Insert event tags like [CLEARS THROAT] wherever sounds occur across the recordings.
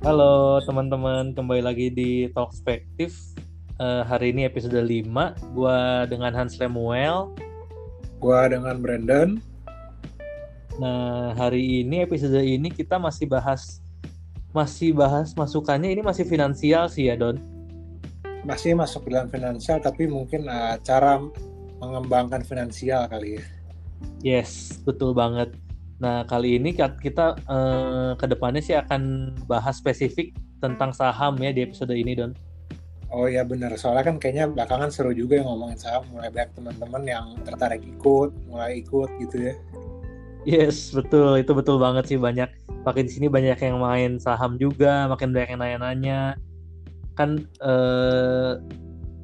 Halo teman-teman, kembali lagi di Talkspektif. Uh, hari ini episode 5, gua dengan Hans Lemuel. Gua dengan Brandon. Nah, hari ini episode ini kita masih bahas masih bahas masukannya ini masih finansial sih ya, Don. Masih masuk dalam finansial tapi mungkin uh, cara mengembangkan finansial kali ya. Yes, betul banget. Nah, kali ini kita uh, ke depannya sih akan bahas spesifik tentang saham ya di episode ini, Don. Oh ya benar, soalnya kan kayaknya belakangan seru juga yang ngomongin saham, mulai banyak teman-teman yang tertarik ikut, mulai ikut gitu ya. Yes, betul, itu betul banget sih banyak. Makin di sini banyak yang main saham juga, makin banyak yang nanya-nanya. Kan uh,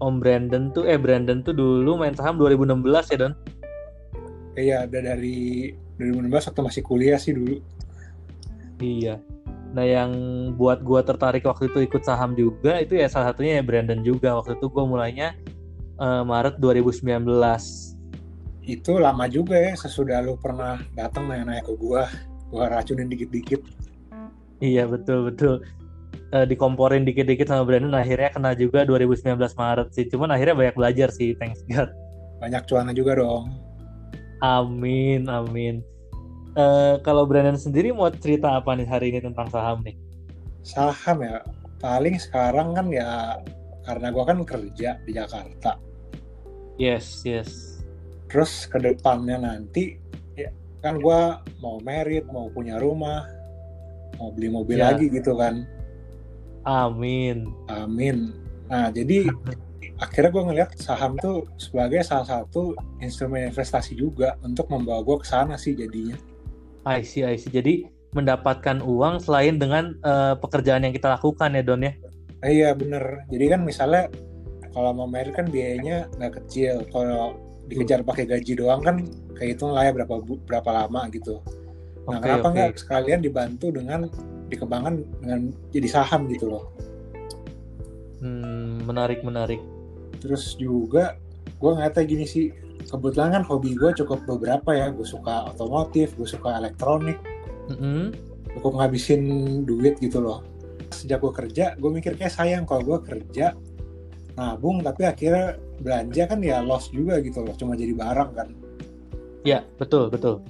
Om Brandon tuh, eh Brandon tuh dulu main saham 2016 ya Don? Iya, ada dari 2016 waktu masih kuliah sih dulu. Iya. Nah yang buat gue tertarik waktu itu ikut saham juga itu ya salah satunya ya Brandon juga. Waktu itu gue mulainya uh, Maret 2019. Itu lama juga ya sesudah lu pernah datang nanya-nanya ke gue. Gue racunin dikit-dikit. Iya betul betul. Uh, dikomporin dikit-dikit sama Brandon akhirnya kena juga 2019 Maret sih. Cuman akhirnya banyak belajar sih, thanks God. Banyak cuannya juga dong. Amin, amin. Uh, kalau Brandon sendiri mau cerita apa nih hari ini tentang saham nih? Saham ya, paling sekarang kan ya karena gue kan kerja di Jakarta. Yes, yes. Terus ke depannya nanti ya kan gue mau merit, mau punya rumah, mau beli mobil ya. lagi gitu kan. Amin. Amin. Nah jadi [LAUGHS] akhirnya gue ngeliat saham tuh sebagai salah satu instrumen investasi juga untuk membawa gue ke sana sih jadinya. I see, I see. Jadi mendapatkan uang selain dengan uh, pekerjaan yang kita lakukan ya Don ya? Eh, iya bener. Jadi kan misalnya kalau mau merit kan biayanya nggak kecil. Kalau dikejar pakai gaji doang kan kehitung lah ya berapa berapa lama gitu. Nah okay, kenapa nggak okay. sekalian dibantu dengan dikembangkan dengan jadi saham gitu loh? Hmm, menarik menarik terus juga gue ngeliatnya gini sih kebetulan kan hobi gue cukup beberapa ya. Gue suka otomotif gue suka elektronik. Mm-hmm. cukup ngabisin duit gitu loh. Sejak gue kerja gue mikir kayak sayang kalau gue kerja nabung tapi akhirnya belanja kan ya loss juga gitu loh. Cuma jadi barang kan. Ya betul betul.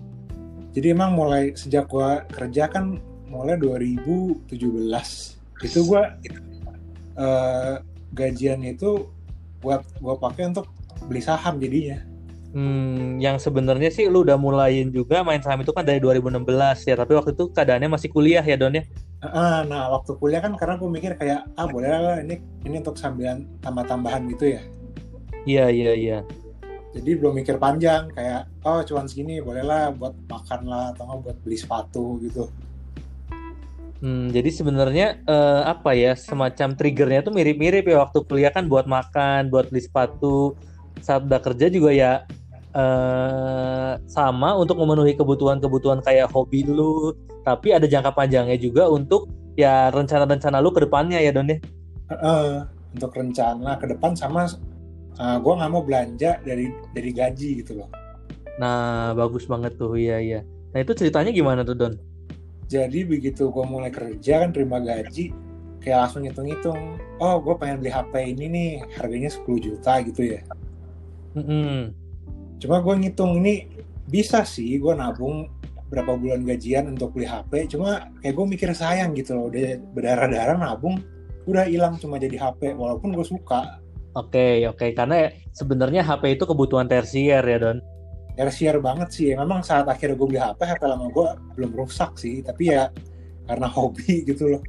Jadi emang mulai sejak gue kerja kan mulai 2017 itu gue uh, gajian itu buat gue pakai untuk beli saham jadinya. Hmm, yang sebenarnya sih lu udah mulain juga main saham itu kan dari 2016 ya, tapi waktu itu keadaannya masih kuliah ya Don ya? nah, waktu kuliah kan karena gue mikir kayak ah boleh lah ini ini untuk sambilan tambah-tambahan gitu ya. Iya iya iya. Jadi belum mikir panjang kayak oh cuman segini bolehlah buat makan lah atau buat beli sepatu gitu. Hmm, jadi sebenarnya uh, apa ya semacam triggernya tuh mirip-mirip ya waktu kuliah kan buat makan, buat beli sepatu. Saat udah kerja juga ya uh, sama untuk memenuhi kebutuhan-kebutuhan kayak hobi lu, tapi ada jangka panjangnya juga untuk ya rencana-rencana lu ke depannya ya Don ya. Uh, untuk rencana ke depan sama uh, gue nggak mau belanja dari dari gaji gitu loh. Nah bagus banget tuh iya iya. Nah itu ceritanya gimana tuh Don? Jadi begitu gue mulai kerja kan terima gaji kayak langsung ngitung-ngitung oh gue pengen beli HP ini nih harganya 10 juta gitu ya mm-hmm. cuma gue ngitung ini bisa sih gue nabung berapa bulan gajian untuk beli HP cuma kayak gue mikir sayang gitu loh udah berdarah-darah nabung udah hilang cuma jadi HP walaupun gue suka oke okay, oke okay. karena sebenarnya HP itu kebutuhan tersier ya Don tersier banget sih. Memang saat akhirnya gue beli HP HP lama gue belum rusak sih tapi ya karena [LAUGHS] hobi gitu loh.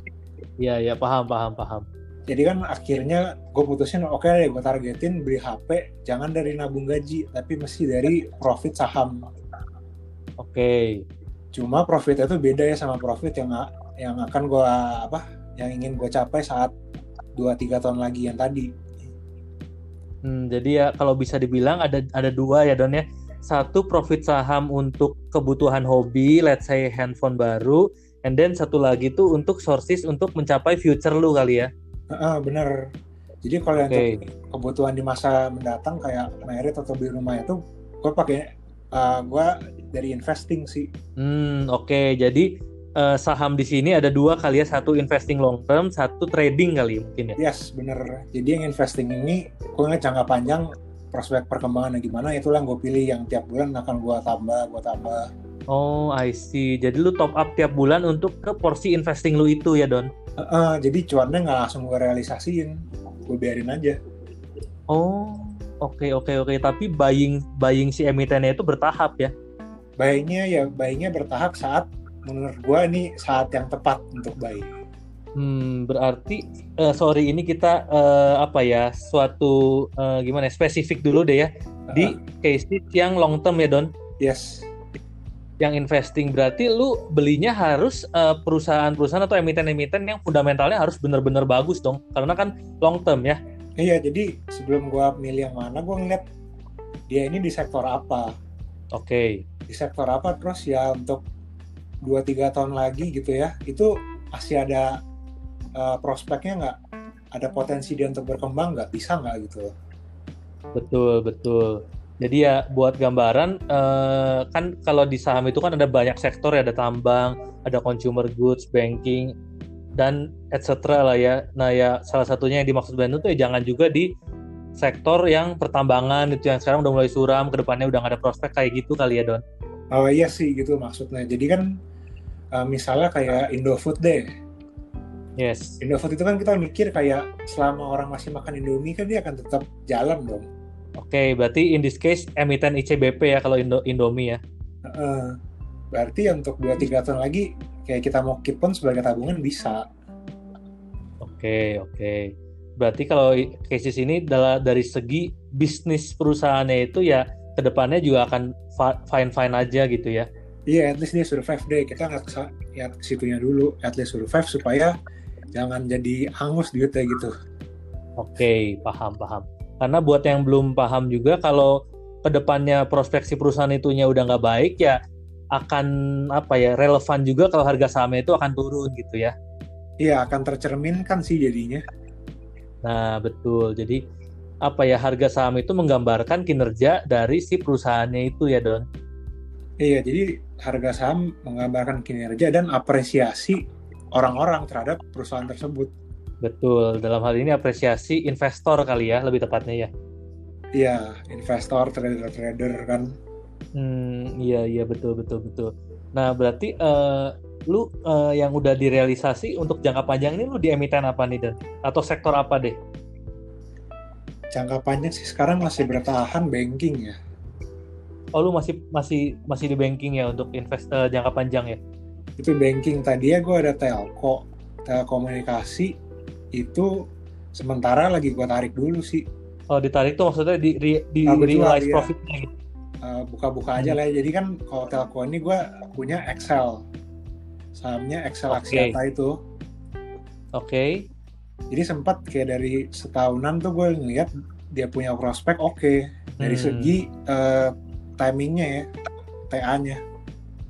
Iya iya paham paham paham. Jadi kan akhirnya gue putusin oke okay deh gue targetin beli HP jangan dari nabung gaji tapi mesti dari profit saham. Oke. Okay. cuma profitnya itu beda ya sama profit yang yang akan gue apa yang ingin gue capai saat 2-3 tahun lagi yang tadi. Hmm, jadi ya kalau bisa dibilang ada ada dua ya Don ya satu profit saham untuk kebutuhan hobi, let's say handphone baru, and then satu lagi tuh untuk sources untuk mencapai future lu kali ya. Uh, bener. Jadi kalau okay. untuk kebutuhan di masa mendatang kayak merit atau beli rumah itu, gue pakai uh, gue dari investing sih. Hmm oke. Okay. Jadi uh, saham di sini ada dua kali ya, satu investing long term, satu trading kali mungkin ya. Yes, bener. Jadi yang investing ini, gue ngeliat jangka panjang prospek perkembangannya gimana, itulah yang gue pilih yang tiap bulan akan gue tambah, gue tambah. Oh, I see. Jadi lu top up tiap bulan untuk ke porsi investing lu itu ya, Don? Uh, uh, jadi cuannya nggak langsung gue realisasiin, gue biarin aja. Oh, oke okay, oke okay, oke. Okay. Tapi buying buying si emitennya itu bertahap ya? Buyingnya ya buyingnya bertahap saat menurut gue ini saat yang tepat untuk buy. Hmm, berarti uh, sorry ini kita uh, apa ya suatu uh, gimana spesifik dulu deh ya uh. di case yang long term ya Don. Yes. Yang investing berarti lu belinya harus perusahaan-perusahaan atau emiten-emiten yang fundamentalnya harus benar-benar bagus dong karena kan long term ya. Iya jadi sebelum gua milih yang mana gua ngeliat dia ini di sektor apa. Oke. Okay. Di sektor apa terus ya untuk dua tiga tahun lagi gitu ya itu masih ada uh, prospeknya nggak ada potensi dia untuk berkembang nggak bisa nggak gitu betul betul jadi ya buat gambaran uh, kan kalau di saham itu kan ada banyak sektor ya ada tambang ada consumer goods banking dan etc lah ya nah ya salah satunya yang dimaksud Bandung tuh ya jangan juga di sektor yang pertambangan itu yang sekarang udah mulai suram ke depannya udah gak ada prospek kayak gitu kali ya Don Oh iya sih gitu maksudnya. Jadi kan uh, misalnya kayak Indofood deh. Yes. Indofood itu kan kita mikir kayak selama orang masih makan Indomie kan dia akan tetap jalan dong. Oke, okay, berarti in this case emiten ICBP ya kalau Indo Indomie ya. Uh, berarti untuk 2-3 tahun lagi kayak kita mau keep on sebagai tabungan bisa. Oke, okay, oke. Okay. Berarti kalau cases ini dari segi bisnis perusahaannya itu ya ke depannya juga akan fine fine aja gitu ya iya yeah, at least dia survive deh kita nggak ya situnya dulu at least survive supaya jangan jadi hangus duitnya gitu. Oke okay, paham paham. Karena buat yang belum paham juga kalau ke depannya prospeksi perusahaan itunya udah nggak baik ya akan apa ya relevan juga kalau harga sahamnya itu akan turun gitu ya. Iya akan tercerminkan sih jadinya. Nah betul. Jadi apa ya harga saham itu menggambarkan kinerja dari si perusahaannya itu ya Don. Iya, jadi harga saham menggambarkan kinerja dan apresiasi orang-orang terhadap perusahaan tersebut. Betul, dalam hal ini apresiasi investor kali ya, lebih tepatnya ya. Iya, investor, trader-trader kan. Hmm, iya iya betul betul betul. Nah, berarti uh, lu uh, yang udah direalisasi untuk jangka panjang ini lu di emiten apa nih Dan? Atau sektor apa deh? jangka panjang sih sekarang masih bertahan banking ya. Oh lu masih masih masih di banking ya untuk invest uh, jangka panjang ya? Itu banking tadi ya gue ada telco, telekomunikasi itu sementara lagi gue tarik dulu sih. Oh ditarik tuh maksudnya di, di, di realize ya. profitnya gitu? Uh, buka-buka aja hmm. lah ya. Jadi kan kalau telco ini gue punya Excel, sahamnya Excel okay. Axiata itu. Oke. Okay jadi sempat kayak dari setahunan tuh gue ngeliat dia punya prospek oke okay. dari hmm. segi uh, timingnya ya TA-nya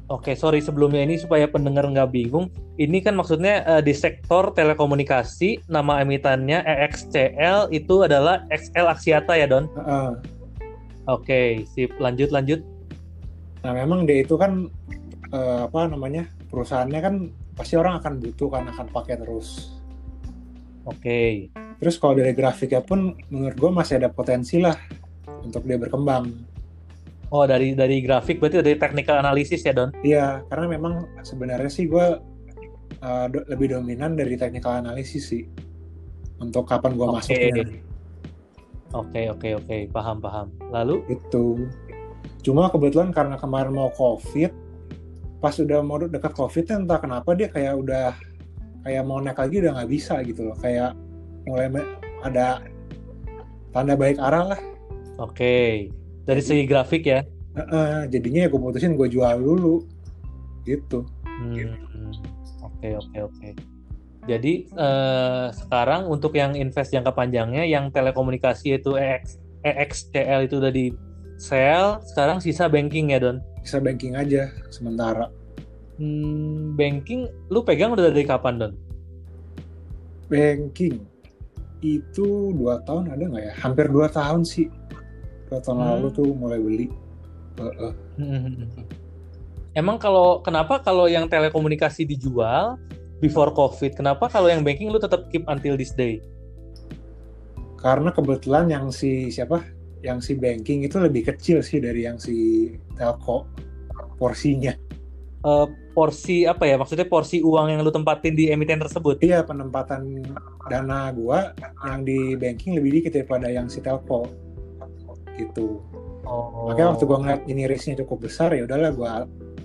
Oke, okay, sorry sebelumnya ini supaya pendengar nggak bingung. Ini kan maksudnya uh, di sektor telekomunikasi, nama emitannya EXCL itu adalah XL Axiata ya Don? Uh, Oke, okay, sip. Lanjut lanjut. Nah memang dia itu kan uh, apa namanya perusahaannya kan pasti orang akan butuh kan akan pakai terus. Oke. Okay. Terus kalau dari grafiknya pun menurut gue masih ada potensi lah untuk dia berkembang. Oh dari dari grafik berarti dari technical analysis ya Don? Iya karena memang sebenarnya sih gue uh, do, lebih dominan dari technical analysis sih untuk kapan gue okay. masuknya. Oke okay, oke okay, oke okay. paham paham. Lalu? Itu. Cuma kebetulan karena kemarin mau covid, pas udah mau dekat covid entah kenapa dia kayak udah kayak mau naik lagi udah nggak bisa gitu loh kayak mulai ada tanda baik arah lah oke dari segi grafik ya? Uh, uh, jadinya ya gue putusin gue jual dulu. Gitu. Hmm, oke oke oke. Jadi uh, sekarang untuk yang invest jangka panjangnya yang telekomunikasi itu EX EXCL itu udah di sell sekarang sisa banking ya Don? Sisa banking aja sementara. Hmm, banking lu pegang udah dari kapan Don? Banking. Itu dua tahun ada nggak ya? Hampir dua tahun sih. Tahun hmm. lalu tuh mulai beli. Uh, uh. Emang kalau kenapa kalau yang telekomunikasi dijual before COVID, kenapa kalau yang banking lu tetap keep until this day? Karena kebetulan yang si siapa? Yang si banking itu lebih kecil sih dari yang si telco porsinya. Uh, porsi apa ya? Maksudnya porsi uang yang lu tempatin di emiten tersebut? Iya, penempatan dana gua yang di banking lebih dikit daripada yang si telco. Gitu. Oh. Makanya waktu gua ngeliat ini risknya cukup besar ya udahlah gua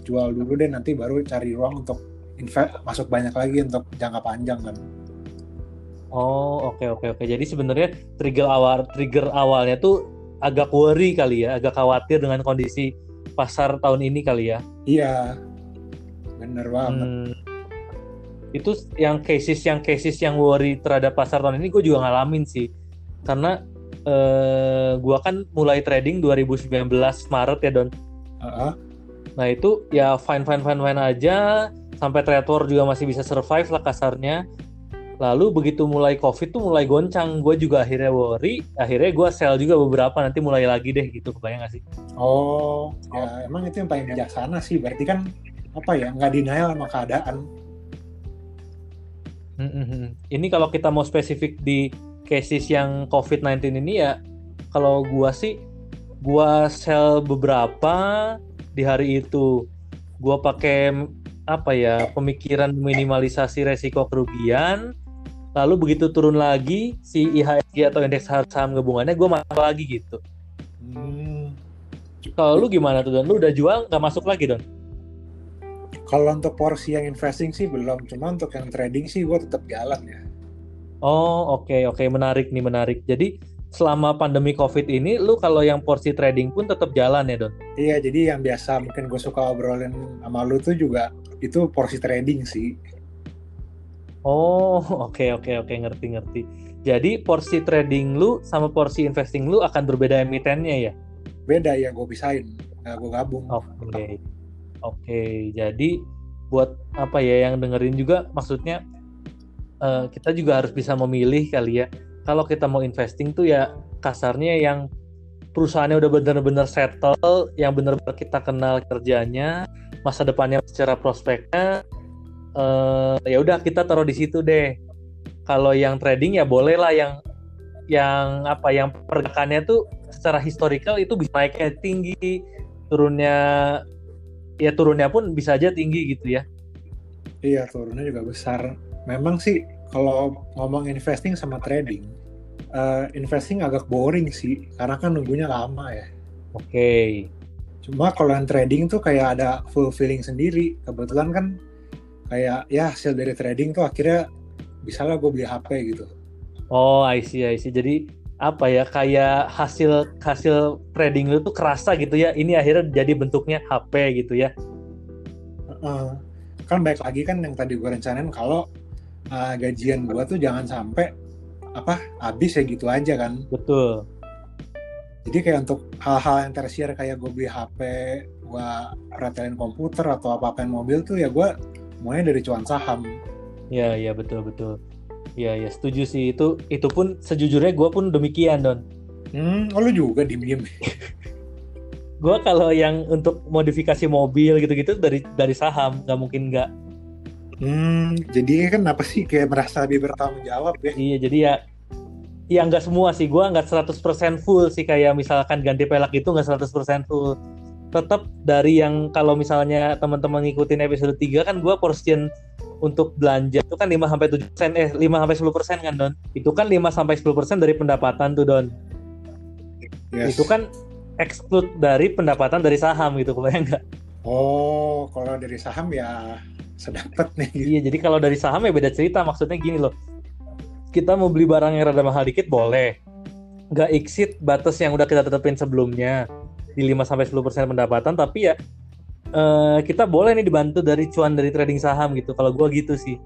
jual dulu deh nanti baru cari ruang untuk invest masuk banyak lagi untuk jangka panjang kan. Oh oke okay, oke okay, oke. Okay. Jadi sebenarnya trigger awal trigger awalnya tuh agak worry kali ya, agak khawatir dengan kondisi pasar tahun ini kali ya. Iya, bener banget. Hmm, itu yang cases yang cases yang worry terhadap pasar tahun ini gue juga ngalamin sih, karena eh, gue kan mulai trading 2019 Maret ya don. Uh -huh. Nah itu ya fine fine fine fine aja sampai Trade juga masih bisa survive lah kasarnya. Lalu begitu mulai COVID tuh mulai goncang, gue juga akhirnya worry, akhirnya gue sell juga beberapa nanti mulai lagi deh gitu, kebayang gak sih? Oh, ya emang itu yang paling bijaksana sih, berarti kan apa ya nggak denial sama keadaan. Ini kalau kita mau spesifik di cases yang COVID-19 ini ya, kalau gue sih, gue sell beberapa, di hari itu gue pakai apa ya pemikiran minimalisasi resiko kerugian lalu begitu turun lagi si IHSG atau indeks saham gabungannya gue masuk lagi gitu. Hmm. kalau lu gimana tuh don? Lu udah jual nggak masuk lagi don? Kalau untuk porsi yang investing sih belum cuma untuk yang trading sih gue tetap jalan ya oh oke okay, oke okay. menarik nih menarik jadi selama pandemi COVID ini, lu kalau yang porsi trading pun tetap jalan ya, Don? Iya, jadi yang biasa mungkin gue suka obrolin sama lu tuh juga itu porsi trading sih. Oh, [LAUGHS] oke okay, oke okay, oke okay. ngerti ngerti. Jadi porsi trading lu sama porsi investing lu akan berbeda emitennya ya? Beda ya, gue pisahin. Nah, gue gabung. Oke. Okay. Oke, okay. jadi buat apa ya yang dengerin juga maksudnya uh, kita juga harus bisa memilih kali ya kalau kita mau investing tuh ya kasarnya yang perusahaannya udah benar-benar settle, yang benar-benar kita kenal kerjanya, masa depannya secara prospeknya, uh, ya udah kita taruh di situ deh. Kalau yang trading ya boleh lah yang yang apa yang pergerakannya tuh secara historical itu bisa naiknya tinggi, turunnya ya turunnya pun bisa aja tinggi gitu ya. Iya turunnya juga besar. Memang sih kalau ngomong investing sama trading, uh, investing agak boring sih, karena kan nunggunya lama ya. Oke. Okay. Cuma kalau yang trading tuh kayak ada full feeling sendiri. Kebetulan kan kayak ya hasil dari trading tuh akhirnya bisa lah gue beli HP gitu. Oh, I see, I see. Jadi apa ya kayak hasil hasil trading lu tuh kerasa gitu ya. Ini akhirnya jadi bentuknya HP gitu ya. Uh, kan baik lagi kan yang tadi gue rencanain kalau uh, gajian gue tuh jangan sampai apa habis ya gitu aja kan. Betul. Jadi kayak untuk hal-hal yang tersier kayak gue beli HP gue retelin komputer atau apa apain mobil tuh ya gue mulai dari cuan saham. Ya ya betul betul. Ya ya setuju sih. Itu itu pun sejujurnya gue pun demikian don. Hmm oh, lu juga diem diem gue kalau yang untuk modifikasi mobil gitu-gitu dari dari saham nggak mungkin nggak Hmm, jadi kan apa sih kayak merasa lebih bertanggung jawab ya? Iya, jadi ya ya nggak semua sih, gue nggak 100% full sih kayak misalkan ganti pelak itu nggak 100% full. Tetap dari yang kalau misalnya teman-teman ngikutin episode 3 kan gue portion untuk belanja itu kan 5 sampai 7 persen eh 5 sampai 10 persen kan Don. Itu kan 5 sampai 10 persen dari pendapatan tuh Don. Yes. Itu kan exclude dari pendapatan dari saham gitu, kebayang nggak? Oh, kalau dari saham ya sedapat nih. Iya, jadi kalau dari saham ya beda cerita. Maksudnya gini loh, kita mau beli barang yang rada mahal dikit boleh. Nggak exit batas yang udah kita tetapin sebelumnya di 5-10% pendapatan, tapi ya uh, kita boleh nih dibantu dari cuan dari trading saham gitu. Kalau gue gitu sih.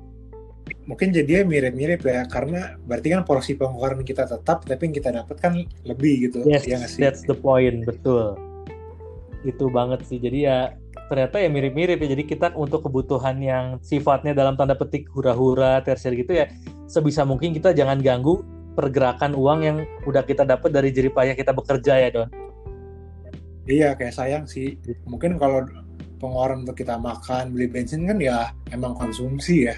Mungkin jadinya mirip-mirip ya, karena berarti kan porsi pengeluaran kita tetap, tapi yang kita dapat kan lebih gitu. Yes, ya that's the point, betul. Itu banget sih. Jadi ya ternyata ya mirip-mirip ya. Jadi kita untuk kebutuhan yang sifatnya dalam tanda petik hura-hura, tersier gitu ya, sebisa mungkin kita jangan ganggu pergerakan uang yang udah kita dapat dari jerih payah kita bekerja ya, Don. Iya, kayak sayang sih. Mungkin kalau pengeluaran untuk kita makan beli bensin kan ya emang konsumsi ya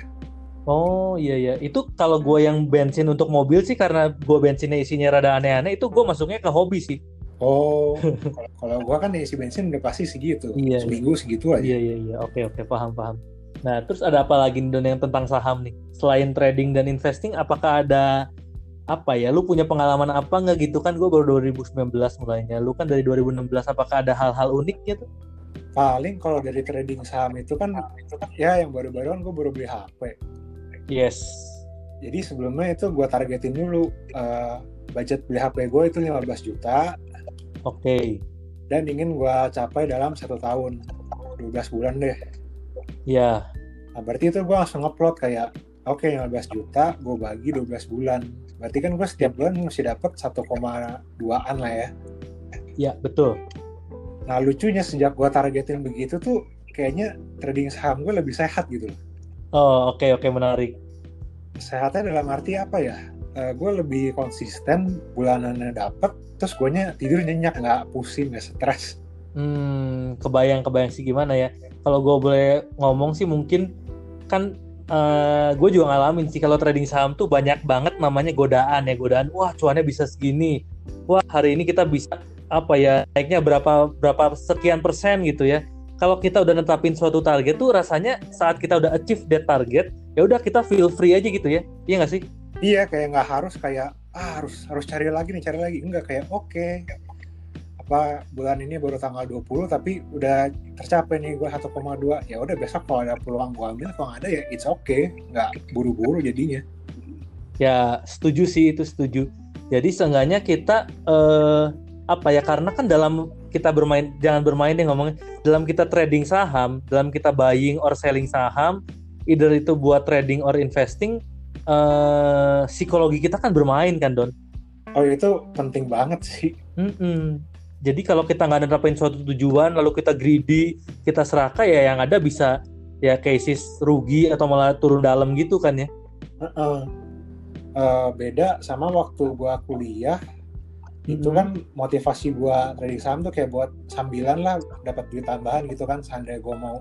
Oh iya iya, itu kalau gue yang bensin untuk mobil sih karena gue bensinnya isinya rada aneh-aneh, itu gue masuknya ke hobi sih. Oh, [LAUGHS] kalau gue kan isi bensin udah pasti segitu, iya, iya. seminggu iya. segitu aja. Iya iya iya, oke oke paham paham. Nah terus ada apa lagi Don yang tentang saham nih? Selain trading dan investing, apakah ada apa ya? Lu punya pengalaman apa nggak gitu kan? Gue baru 2019 mulainya, lu kan dari 2016. Apakah ada hal-hal unik gitu? Paling kalau dari trading saham itu kan, itu kan ya yang baru-baru kan gue baru beli HP Yes. Jadi sebelumnya itu gue targetin dulu uh, budget beli HP gue itu 15 juta. Oke. Okay. Dan ingin gue capai dalam satu tahun, 12 bulan deh. Iya. Yeah. Nah, berarti itu gue langsung upload kayak, oke okay, 15 juta, gue bagi 12 bulan. Berarti kan gue setiap bulan mesti dapat 1,2an lah ya. Iya, betul. Nah lucunya sejak gue targetin begitu tuh, kayaknya trading saham gue lebih sehat gitu loh Oh oke okay, oke okay, menarik. Sehatnya dalam arti apa ya? Uh, eh, gue lebih konsisten bulanannya dapat, terus gue nya tidur nyenyak nggak pusing nggak stres. Hmm kebayang kebayang sih gimana ya? Kalau gue boleh ngomong sih mungkin kan uh, eh, gue juga ngalamin sih kalau trading saham tuh banyak banget namanya godaan ya godaan. Wah cuannya bisa segini. Wah hari ini kita bisa apa ya naiknya berapa berapa sekian persen gitu ya kalau kita udah netapin suatu target tuh rasanya saat kita udah achieve that target ya udah kita feel free aja gitu ya iya nggak sih iya kayak nggak harus kayak ah, harus harus cari lagi nih cari lagi. Enggak kayak oke. Okay. apa bulan ini baru tanggal 20 tapi udah tercapai nih gue 1,2 ya udah besok kalau ada peluang gue ambil kalau ada ya it's okay. Nggak buru-buru jadinya. Ya setuju sih itu setuju. Jadi seenggaknya kita uh, apa ya karena kan dalam kita bermain jangan bermain deh ngomongnya dalam kita trading saham dalam kita buying or selling saham either itu buat trading or investing uh, psikologi kita kan bermain kan don? Oh itu penting banget sih. Mm-mm. jadi kalau kita nggak nerapin suatu tujuan lalu kita greedy kita serakah ya yang ada bisa ya cases rugi atau malah turun dalam gitu kan ya? Uh-uh. uh, beda sama waktu gua kuliah. Itu kan motivasi gua trading saham tuh kayak buat sambilan lah dapat duit tambahan gitu kan seandainya gua mau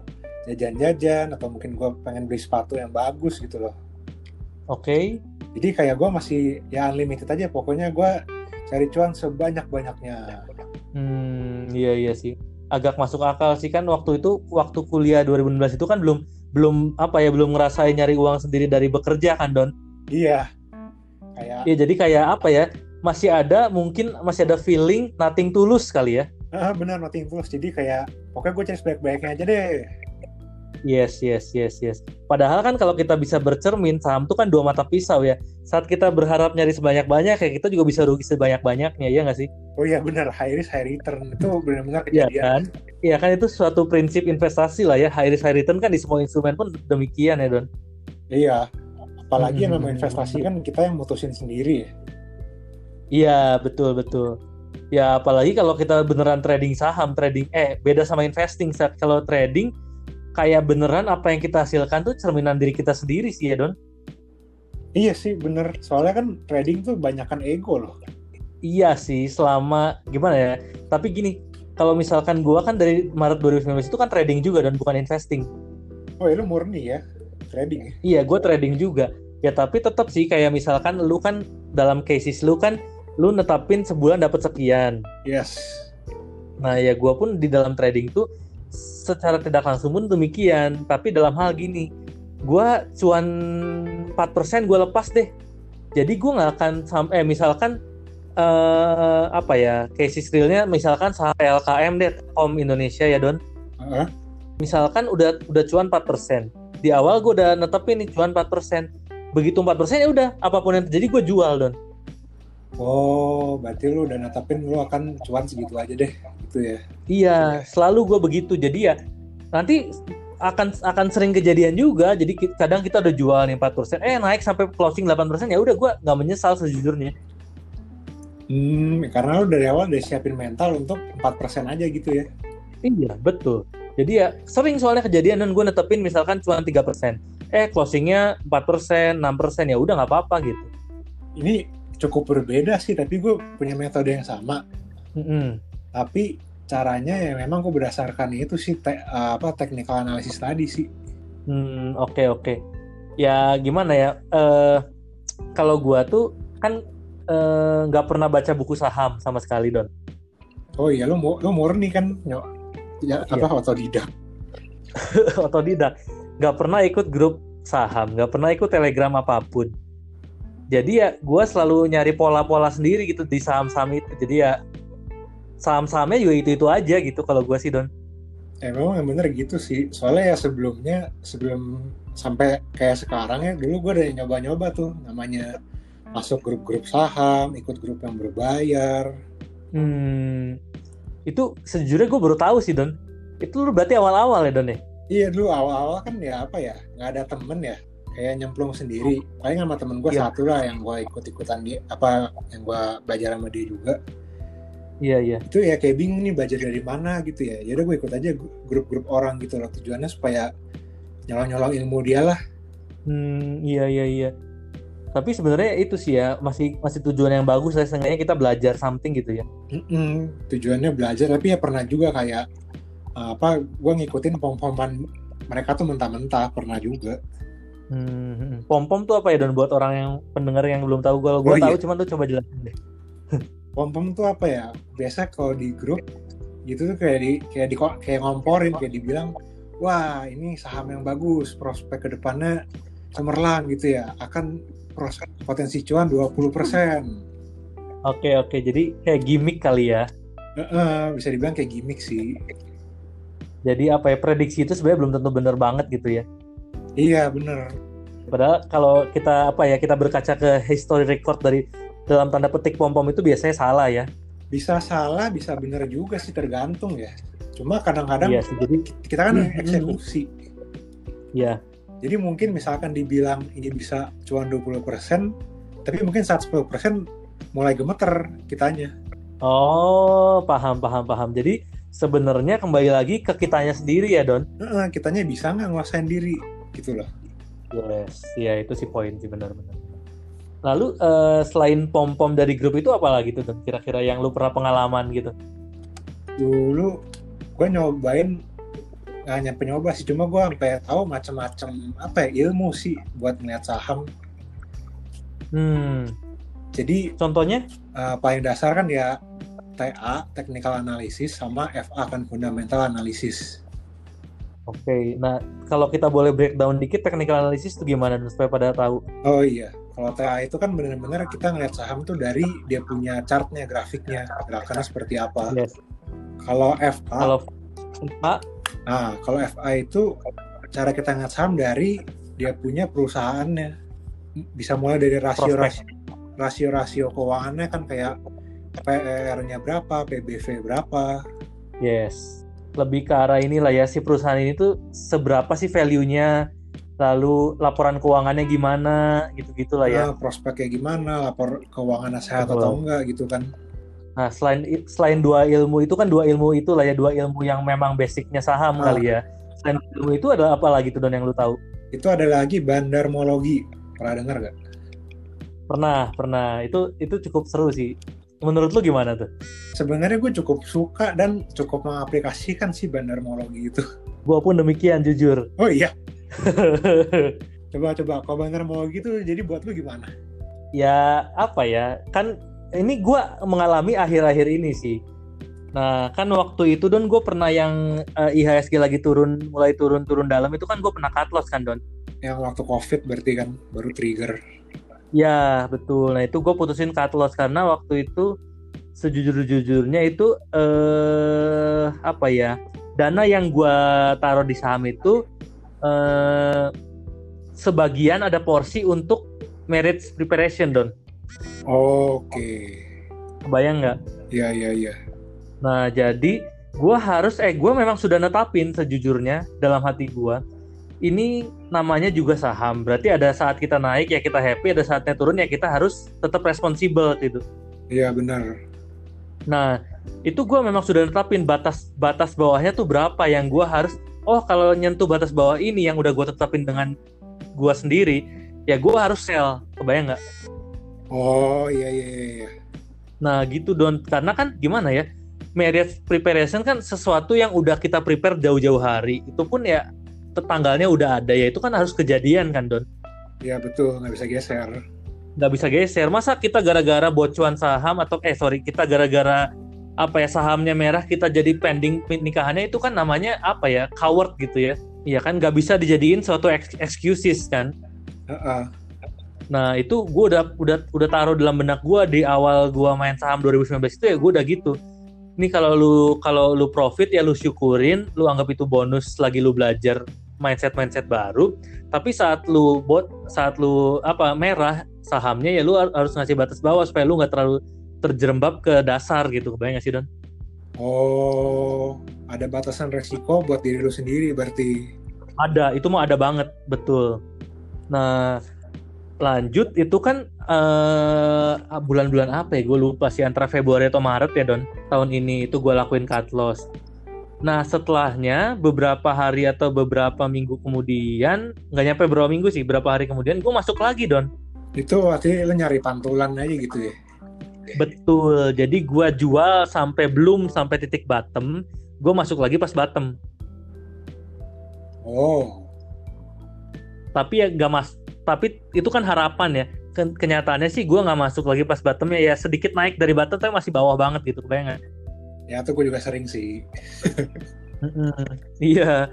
jajan-jajan atau mungkin gua pengen beli sepatu yang bagus gitu loh oke. Okay. jadi kayak gua masih ya unlimited aja. Pokoknya gua cari cuan sebanyak-banyaknya. Hmm iya iya sih. Agak masuk akal sih. Kan waktu itu waktu kuliah 2016 itu kan belum belum apa ya belum ngerasain nyari uang sendiri dari bekerja kan Don? Iya. Kayak iya jadi kayak apa ya masih ada mungkin masih ada feeling nothing tulus kali ya? Ah benar nothing tulus. Jadi kayak pokoknya gue cari sebaik-baiknya aja deh Yes, yes, yes, yes. Padahal kan kalau kita bisa bercermin, saham tuh kan dua mata pisau ya. Saat kita berharap nyari sebanyak-banyak, ya kita juga bisa rugi sebanyak-banyaknya, ya nggak sih? Oh iya benar, high risk, high return. Itu benar-benar iya kejadian. Iya kan? Iya kan itu suatu prinsip investasi lah ya. High risk, high return kan di semua instrumen pun demikian ya, Don? Iya. Apalagi hmm. yang namanya investasi kan kita yang mutusin sendiri ya. Iya betul betul. Ya apalagi kalau kita beneran trading saham, trading eh beda sama investing. Saat kalau trading kayak beneran apa yang kita hasilkan tuh cerminan diri kita sendiri sih ya Don. Iya sih bener. Soalnya kan trading tuh banyakkan ego loh. Iya sih selama gimana ya. Tapi gini kalau misalkan gua kan dari Maret 2019 itu kan trading juga dan bukan investing. Oh itu ya, murni ya trading ya? Iya gue trading juga. Ya tapi tetap sih kayak misalkan lu kan dalam cases lu kan lu netapin sebulan dapat sekian. Yes. Nah ya gue pun di dalam trading tuh secara tidak langsung pun demikian. Tapi dalam hal gini, gue cuan 4% gue lepas deh. Jadi gue nggak akan sampai eh, misalkan uh, apa ya cases realnya misalkan saham LKM deh Kom Indonesia ya Don. Uh -huh. Misalkan udah udah cuan 4%. Di awal gue udah netepin nih cuan 4%. Begitu 4% ya udah apa pun yang terjadi gue jual Don Oh, berarti lu udah natapin lu akan cuan segitu aja deh, gitu ya? Iya, selalu gue begitu. Jadi ya nanti akan akan sering kejadian juga. Jadi kadang kita udah jual nih 4%, eh naik sampai closing 8%, ya udah gue nggak menyesal sejujurnya. Hmm, karena lu dari awal udah siapin mental untuk 4% aja gitu ya? Iya, betul. Jadi ya sering soalnya kejadian dan gue netepin misalkan cuan 3%. Eh closingnya 4%, 6%, ya udah nggak apa-apa gitu. Ini cukup berbeda sih tapi gue punya metode yang sama mm -hmm. tapi caranya ya memang gue berdasarkan itu sih te, uh, apa technical analysis tadi sih. Hmm oke okay, oke. Okay. Ya gimana ya? Uh, kalau gue tuh kan eh, nggak uh, pernah baca buku saham sama sekali don. Oh iya lo lo murni kan nyok ya, iya. apa otodidak. [LAUGHS] otodidak. Nggak pernah ikut grup saham, nggak pernah ikut telegram apa pun. Jadi ya gue selalu nyari pola-pola sendiri gitu di saham-saham itu. Jadi ya saham-sahamnya juga itu itu aja gitu kalau gue sih don. Emang yang bener gitu sih. Soalnya ya sebelumnya sebelum sampai kayak sekarang ya dulu gue udah nyoba-nyoba tuh namanya masuk grup-grup saham ikut grup yang berbayar. Hmm itu sejujurnya gue baru tahu sih don. Itu lu berarti awal-awal ya don ya? Iya dulu awal-awal kan ya apa ya nggak ada temen ya kayak nyemplung sendiri paling sama temen gue iya. satu lah yang gue ikut-ikutan dia apa yang gue belajar sama dia juga Iya iya. Itu ya kayak bingung nih belajar dari mana gitu ya. Ya udah gue ikut aja grup-grup orang gitu loh tujuannya supaya nyolong-nyolong ilmu dia lah. Hmm iya iya iya. Tapi sebenarnya itu sih ya masih masih tujuan yang bagus lah. Seenggaknya kita belajar something gitu ya. Mm-mm, tujuannya belajar tapi ya pernah juga kayak apa gue ngikutin pom-poman mereka tuh mentah-mentah pernah juga. Hmm, hmm. pom-pom tuh apa ya dan buat orang yang pendengar yang belum tahu. Kalau gue oh, tahu iya. cuman tuh coba jelasin deh. pom tuh apa ya? Biasa kalau di grup gitu tuh kayak di kayak di kayak ngomporin kayak dibilang wah ini saham yang bagus prospek ke depannya cemerlang gitu ya. Akan prospek potensi cuan 20% oke oke. Jadi kayak gimmick kali ya? Uh, uh, bisa dibilang kayak gimmick sih. Jadi apa ya prediksi itu sebenarnya belum tentu benar banget gitu ya iya bener. Padahal kalau kita apa ya kita berkaca ke history record dari dalam tanda petik pom pom itu biasanya salah ya. Bisa salah bisa benar juga sih tergantung ya. Cuma kadang-kadang iya jadi kita kan hmm, eksekusi. Ya jadi mungkin misalkan dibilang ini bisa cuma 20% tapi mungkin saat 10% mulai gemeter kitanya. Oh paham paham paham. Jadi sebenarnya kembali lagi ke kitanya sendiri ya Don? Uh, kitanya bisa nggak nguasain diri gitu loh yes ya itu sih poin sih benar-benar Lalu uh, selain pom pom dari grup itu apa lagi tuh kira-kira yang lu pernah pengalaman gitu? Dulu gue nyobain nggak hanya penyoba sih, cuma gue sampai tahu macam-macam apa ya ilmu sih buat melihat saham. Hmm. Jadi contohnya uh, paling dasar kan ya TA technical analysis sama FA kan fundamental analysis. Oke, okay. nah kalau kita boleh breakdown dikit technical analysis itu gimana supaya pada tahu? Oh iya, kalau TA itu kan benar-benar kita ngeliat saham tuh dari dia punya chartnya, grafiknya, gerakannya seperti apa. Yes. Kalau FA, kalau FA, nah kalau FA itu cara kita ngeliat saham dari dia punya perusahaannya. Bisa mulai dari rasio rasio rasio keuangannya kan kayak PR-nya berapa, PBV berapa. Yes. Lebih ke arah inilah ya si perusahaan ini tuh seberapa sih value-nya lalu laporan keuangannya gimana gitu-gitulah ya. Nah, prospeknya gimana, lapor keuangannya sehat Betul. atau enggak gitu kan. Nah, selain selain dua ilmu itu kan dua ilmu itu lah ya, dua ilmu yang memang basicnya saham nah. kali ya. Selain ilmu itu ada apa lagi tuh Don yang lu tahu? Itu ada lagi bandarmologi. Pernah dengar gak? Pernah, pernah. Itu itu cukup seru sih. Menurut lu gimana tuh? Sebenarnya gue cukup suka dan cukup mengaplikasikan sih bandarmologi itu. Gue pun demikian jujur. [LAUGHS] Oh iya coba coba kalau bener mau gitu jadi buat lu gimana ya apa ya kan ini gue mengalami akhir-akhir ini sih nah kan waktu itu don gue pernah yang uh, eh, IHSG lagi turun mulai turun turun dalam itu kan gue pernah cut loss kan don yang waktu covid berarti kan baru trigger ya betul nah itu gue putusin cut loss karena waktu itu sejujur-jujurnya itu eh apa ya dana yang gue taruh di saham itu eh, sebagian ada porsi untuk marriage preparation don. Oke. Okay. Kebayang nggak? Iya iya iya. Nah jadi gue harus eh gue memang sudah netapin sejujurnya dalam hati gue ini namanya juga saham. Berarti ada saat kita naik ya kita happy ada saatnya turun ya kita harus tetap responsibel gitu. Iya benar. Nah itu gue memang sudah netapin batas batas bawahnya tuh berapa yang gue harus oh kalau nyentuh batas bawah ini yang udah gue tetapin dengan gue sendiri ya gue harus sell. Kebayang nggak? Oh iya, iya iya iya. Nah gitu don. Karena kan gimana ya marriage preparation kan sesuatu yang udah kita prepare jauh-jauh hari. Itu pun ya tanggalnya udah ada ya itu kan harus kejadian kan Don. Iya betul nggak bisa geser. Nggak bisa geser. Masa kita gara-gara bocuan saham atau eh sorry kita gara-gara apa ya sahamnya merah kita jadi pending nikahannya itu kan namanya apa ya coward gitu ya. Iya kan nggak bisa dijadiin suatu excuses kan. Uh -uh. Nah itu gue udah udah udah taruh dalam benak gue di awal gue main saham 2019 itu ya gue udah gitu ini kalau lu kalau lu profit ya lu syukurin lu anggap itu bonus lagi lu belajar mindset mindset baru tapi saat lu bot saat lu apa merah sahamnya ya lu harus ngasih batas bawah supaya lu nggak terlalu terjerembab ke dasar gitu kebayang gak sih Don? Oh ada batasan resiko buat diri lu sendiri berarti? Ada itu mau ada banget betul. Nah lanjut itu kan eh, bulan-bulan apa ya gue lupa sih antara Februari atau Maret ya Don tahun ini itu gue lakuin cut loss nah setelahnya beberapa hari atau beberapa minggu kemudian nggak nyampe berapa minggu sih berapa hari kemudian gue masuk lagi Don. Itu artinya lo nyari pantulan aja gitu ya? Betul. Jadi gue jual sampai belum sampai titik bottom gue masuk lagi pas bottom. Oh. Tapi ya gak mas tapi itu kan harapan ya. Kenyataannya sih gue nggak masuk lagi pas bottomnya. Ya sedikit naik dari bottom tapi masih bawah banget gitu kebayang ya itu gue juga sering sih. Iya.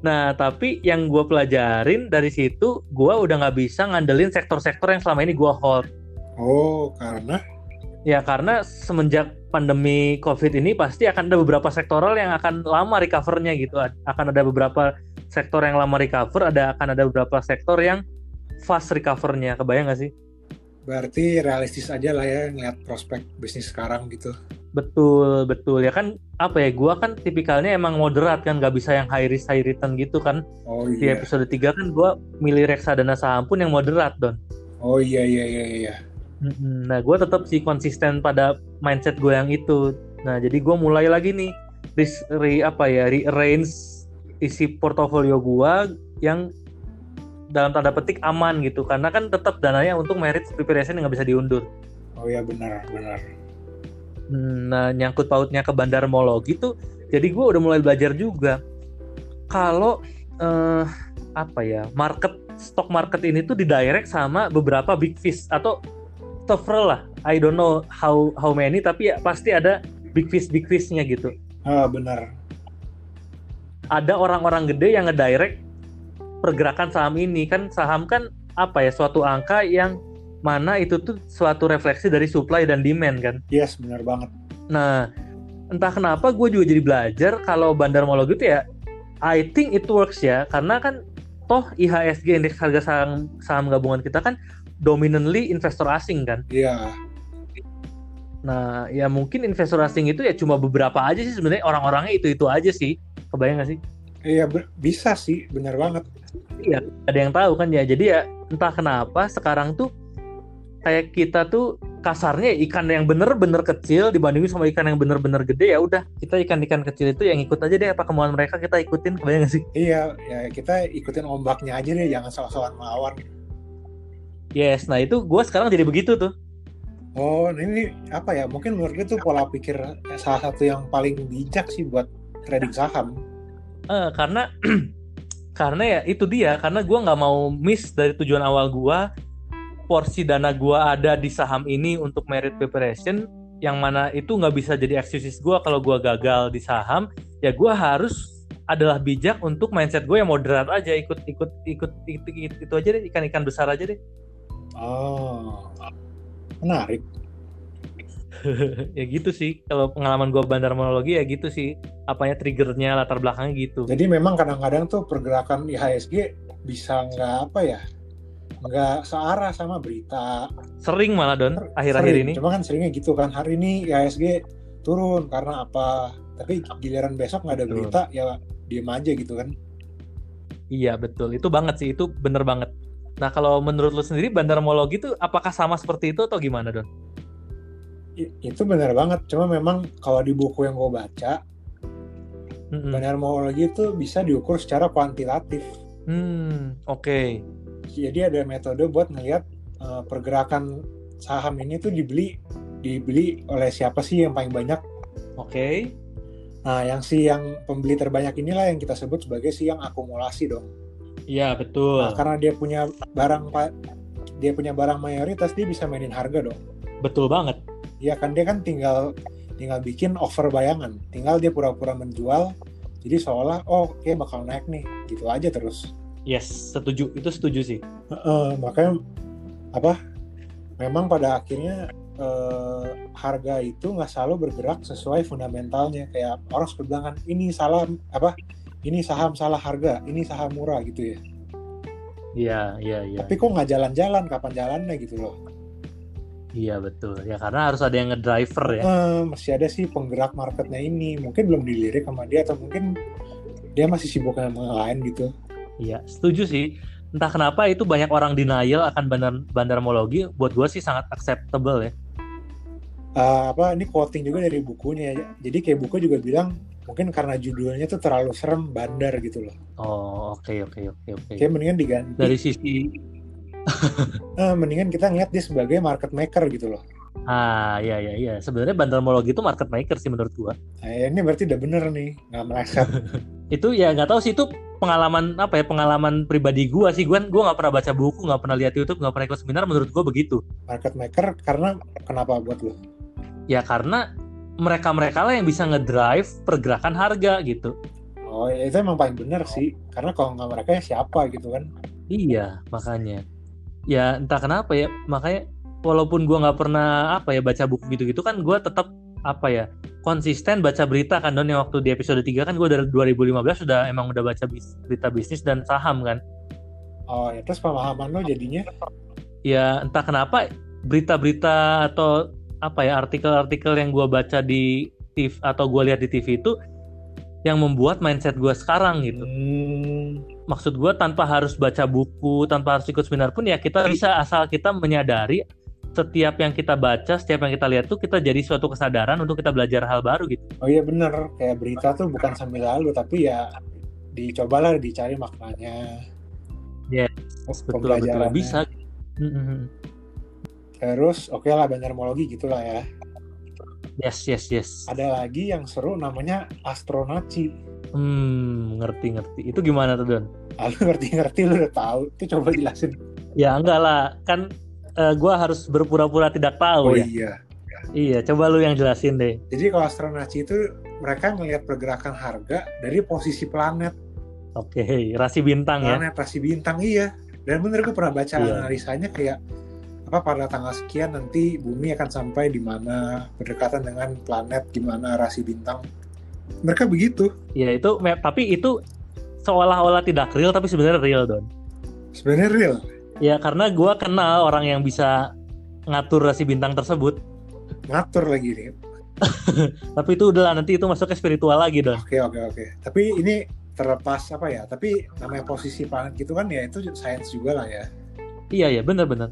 Nah tapi yang gue pelajarin dari situ gue udah nggak bisa ngandelin sektor-sektor yang selama ini gue hold. Oh karena? Ya karena semenjak pandemi covid ini pasti akan ada beberapa sektoral yang akan lama recovernya gitu. Akan ada beberapa sektor yang lama recover ada akan ada beberapa sektor yang fast recovernya. Kebayang gak sih berarti realistis aja lah ya ngeliat prospek bisnis sekarang gitu. Betul betul. Ya kan apa ya gua kan tipikalnya emang moderat kan nggak bisa yang high risk high return gitu kan. Oh, iya. di episode 3 kan gua milih reksadana saham pun yang moderat don. Oh iya iya iya iya. Nah gue tetap sih konsisten pada mindset gue yang itu. Nah jadi gue mulai lagi nih risk re, apa ya rearrange isi portofolio gue yang dalam tanda petik aman gitu karena kan tetap dananya untuk merit preparation yang nggak bisa diundur. Oh ya benar benar. Hmm, nah nyangkut pautnya ke bandarmologi tuh, jadi gue udah mulai belajar juga kalau uh, apa ya market stock market ini tuh didirect sama beberapa big fish atau several lah. I don't know how how many tapi ya pasti ada big fish big fishnya gitu. Ah benar. Ada orang-orang gede yang ngedirect pergerakan saham ini. Kan saham kan apa ya suatu angka yang mana itu tuh suatu refleksi dari supply dan demand kan? Yes benar banget. Nah entah kenapa gue juga jadi belajar kalau bandar mologi itu ya I think it works ya. Karena kan toh IHSG indeks harga saham saham gabungan kita kan dominantly investor asing kan? Iya. Yeah. nah ya mungkin investor asing itu ya cuma beberapa aja sih sebenarnya. Orang-orangnya itu itu aja sih. Kebayang gak sih Iya bisa sih, benar banget. Iya, ada yang tahu kan ya. Jadi ya entah kenapa sekarang tuh kayak kita tuh kasarnya ikan yang bener-bener kecil dibandingin sama ikan yang bener-bener gede ya udah kita ikan-ikan kecil itu yang ikut aja deh apa kemauan mereka kita ikutin kebayang gak sih iya ya kita ikutin ombaknya aja deh jangan salah-salah melawan yes nah itu gue sekarang jadi begitu tuh oh ini apa ya mungkin menurut gue tuh pola pikir salah satu yang paling bijak sih buat trading saham uh, karena [CLEARS THROAT] karena ya itu dia karena gue nggak mau miss dari tujuan awal gue porsi dana gue ada di saham ini untuk merit preparation yang mana itu nggak bisa jadi eksklusif gue kalau gue gagal di saham. Ya gue harus adalah bijak untuk mindset gue yang moderat aja ikut ikut ikut itu, itu, itu aja deh ikan-ikan besar aja deh. Oh. Menarik [LAUGHS] ya gitu sih kalau pengalaman gue bandar monologi ya gitu sih apanya triggernya latar belakangnya gitu. Jadi memang kadang-kadang tuh pergerakan IHSG bisa nggak apa ya nggak searah sama berita. Sering malah don akhir-akhir ini. Cuma kan seringnya gitu kan hari ini IHSG turun karena apa? Tapi giliran besok nggak ada berita ya diem aja gitu kan. Iya betul. Itu banget sih itu bener banget. Nah kalau menurut lo sendiri bandarmologi itu apakah sama seperti itu atau gimana don itu benar banget cuma memang kalau di buku yang gue baca mm-hmm. banarmologi itu bisa diukur secara kuantitatif hmm oke okay. jadi ada metode buat ngelihat uh, pergerakan saham ini tuh dibeli dibeli oleh siapa sih yang paling banyak Oke. Okay. Nah, yang si yang pembeli terbanyak inilah yang kita sebut sebagai si yang akumulasi dong. Iya, betul. Nah, karena dia punya barang dia punya barang mayoritas dia bisa mainin harga dong. Betul banget. Iya kan dia kan tinggal tinggal bikin over bayangan, tinggal dia pura-pura menjual. Jadi seolah oh kayak bakal naik nih, gitu aja terus. Yes, setuju. Itu setuju sih. Uh, makanya apa? Memang pada akhirnya uh, harga itu nggak selalu bergerak sesuai fundamentalnya. Kayak orang suka bilang kan ini salah apa? Ini saham salah harga, ini saham murah gitu ya. Iya, iya, iya. Tapi kok nggak jalan-jalan? Kapan jalannya gitu loh? Iya betul. Ya karena harus ada yang ngedriver ya. Uh, masih ada sih penggerak marketnya ini. Mungkin belum dilirik sama dia atau mungkin dia masih sibuk dengan yang lain gitu. Iya, setuju sih. Entah kenapa itu banyak orang denial akan bandar bandarmologi. Buat gue sih sangat acceptable ya. Uh, apa ini quoting juga dari bukunya. Jadi kayak buku juga bilang mungkin karena judulnya tuh terlalu serem bandar gitu loh. Oh oke okay, oke okay, oke okay, oke. Kayak mendingan diganti. Dari sisi uh, mendingan kita ngeliat dia sebagai market maker gitu loh. Ah iya iya iya. Sebenarnya bandarmologi itu market maker sih menurut gua. Nah, ini berarti udah bener nih, nggak meleset. [LAUGHS] itu ya nggak tahu sih itu pengalaman apa ya pengalaman pribadi gua sih gua gua nggak pernah baca buku nggak pernah lihat YouTube nggak pernah ikut seminar menurut gua begitu market maker karena kenapa buat lo ya karena mereka mereka lah yang bisa ngedrive pergerakan harga gitu oh ya, itu emang paling bener sih karena kalau nggak mereka ya siapa gitu kan iya makanya ya entah kenapa ya makanya walaupun gue nggak pernah apa ya baca buku gitu-gitu kan gue tetap apa ya konsisten baca berita kan don yang waktu di episode 3 kan gue dari 2015 sudah emang udah baca bis, berita bisnis dan saham kan oh ya terus pemahaman lo jadinya ya entah kenapa berita-berita atau apa ya artikel-artikel yang gue baca di TV atau gue lihat di TV itu yang membuat mindset gue sekarang gitu. Hmm. Maksud gue tanpa harus baca buku, tanpa harus ikut seminar pun ya kita bisa asal kita menyadari setiap yang kita baca, setiap yang kita lihat tuh kita jadi suatu kesadaran untuk kita belajar hal baru gitu. Oh iya bener, kayak berita tuh bukan sambil lalu, tapi ya dicobalah dicari maknanya. Yes, betul, betul. Bisa. Mm-hmm. Terus oke okay lah bandarmologi gitulah ya. Yes, yes, yes. Ada lagi yang seru namanya astronaci. Hmm, ngerti-ngerti. Itu gimana tuh, Don? Ah, [LAUGHS] ngerti-ngerti, lu udah tahu. Itu coba jelasin. Ya enggak lah, kan uh, gue harus berpura-pura tidak tahu oh, ya. iya. Iya, coba lu yang jelasin deh. Jadi kalau astronaci itu mereka ngelihat pergerakan harga dari posisi planet. Oke, okay, rasi bintang planet, ya. Planet rasi bintang iya. Dan bener gue pernah baca iya. analisanya kayak apa pada tanggal sekian nanti bumi akan sampai di mana berdekatan dengan planet gimana rasi bintang. Mereka begitu. Iya itu tapi itu seolah-olah tidak real tapi sebenarnya real don. Sebenarnya real. Ya karena gue kenal orang yang bisa ngatur rasi bintang tersebut. Ngatur lagi nih. [LAUGHS] Tapi itu udah nanti itu masuk ke spiritual lagi dong. Oke oke oke. Tapi ini terlepas apa ya? Tapi namanya posisi planet gitu kan ya itu sains juga lah ya. Iya iya benar benar.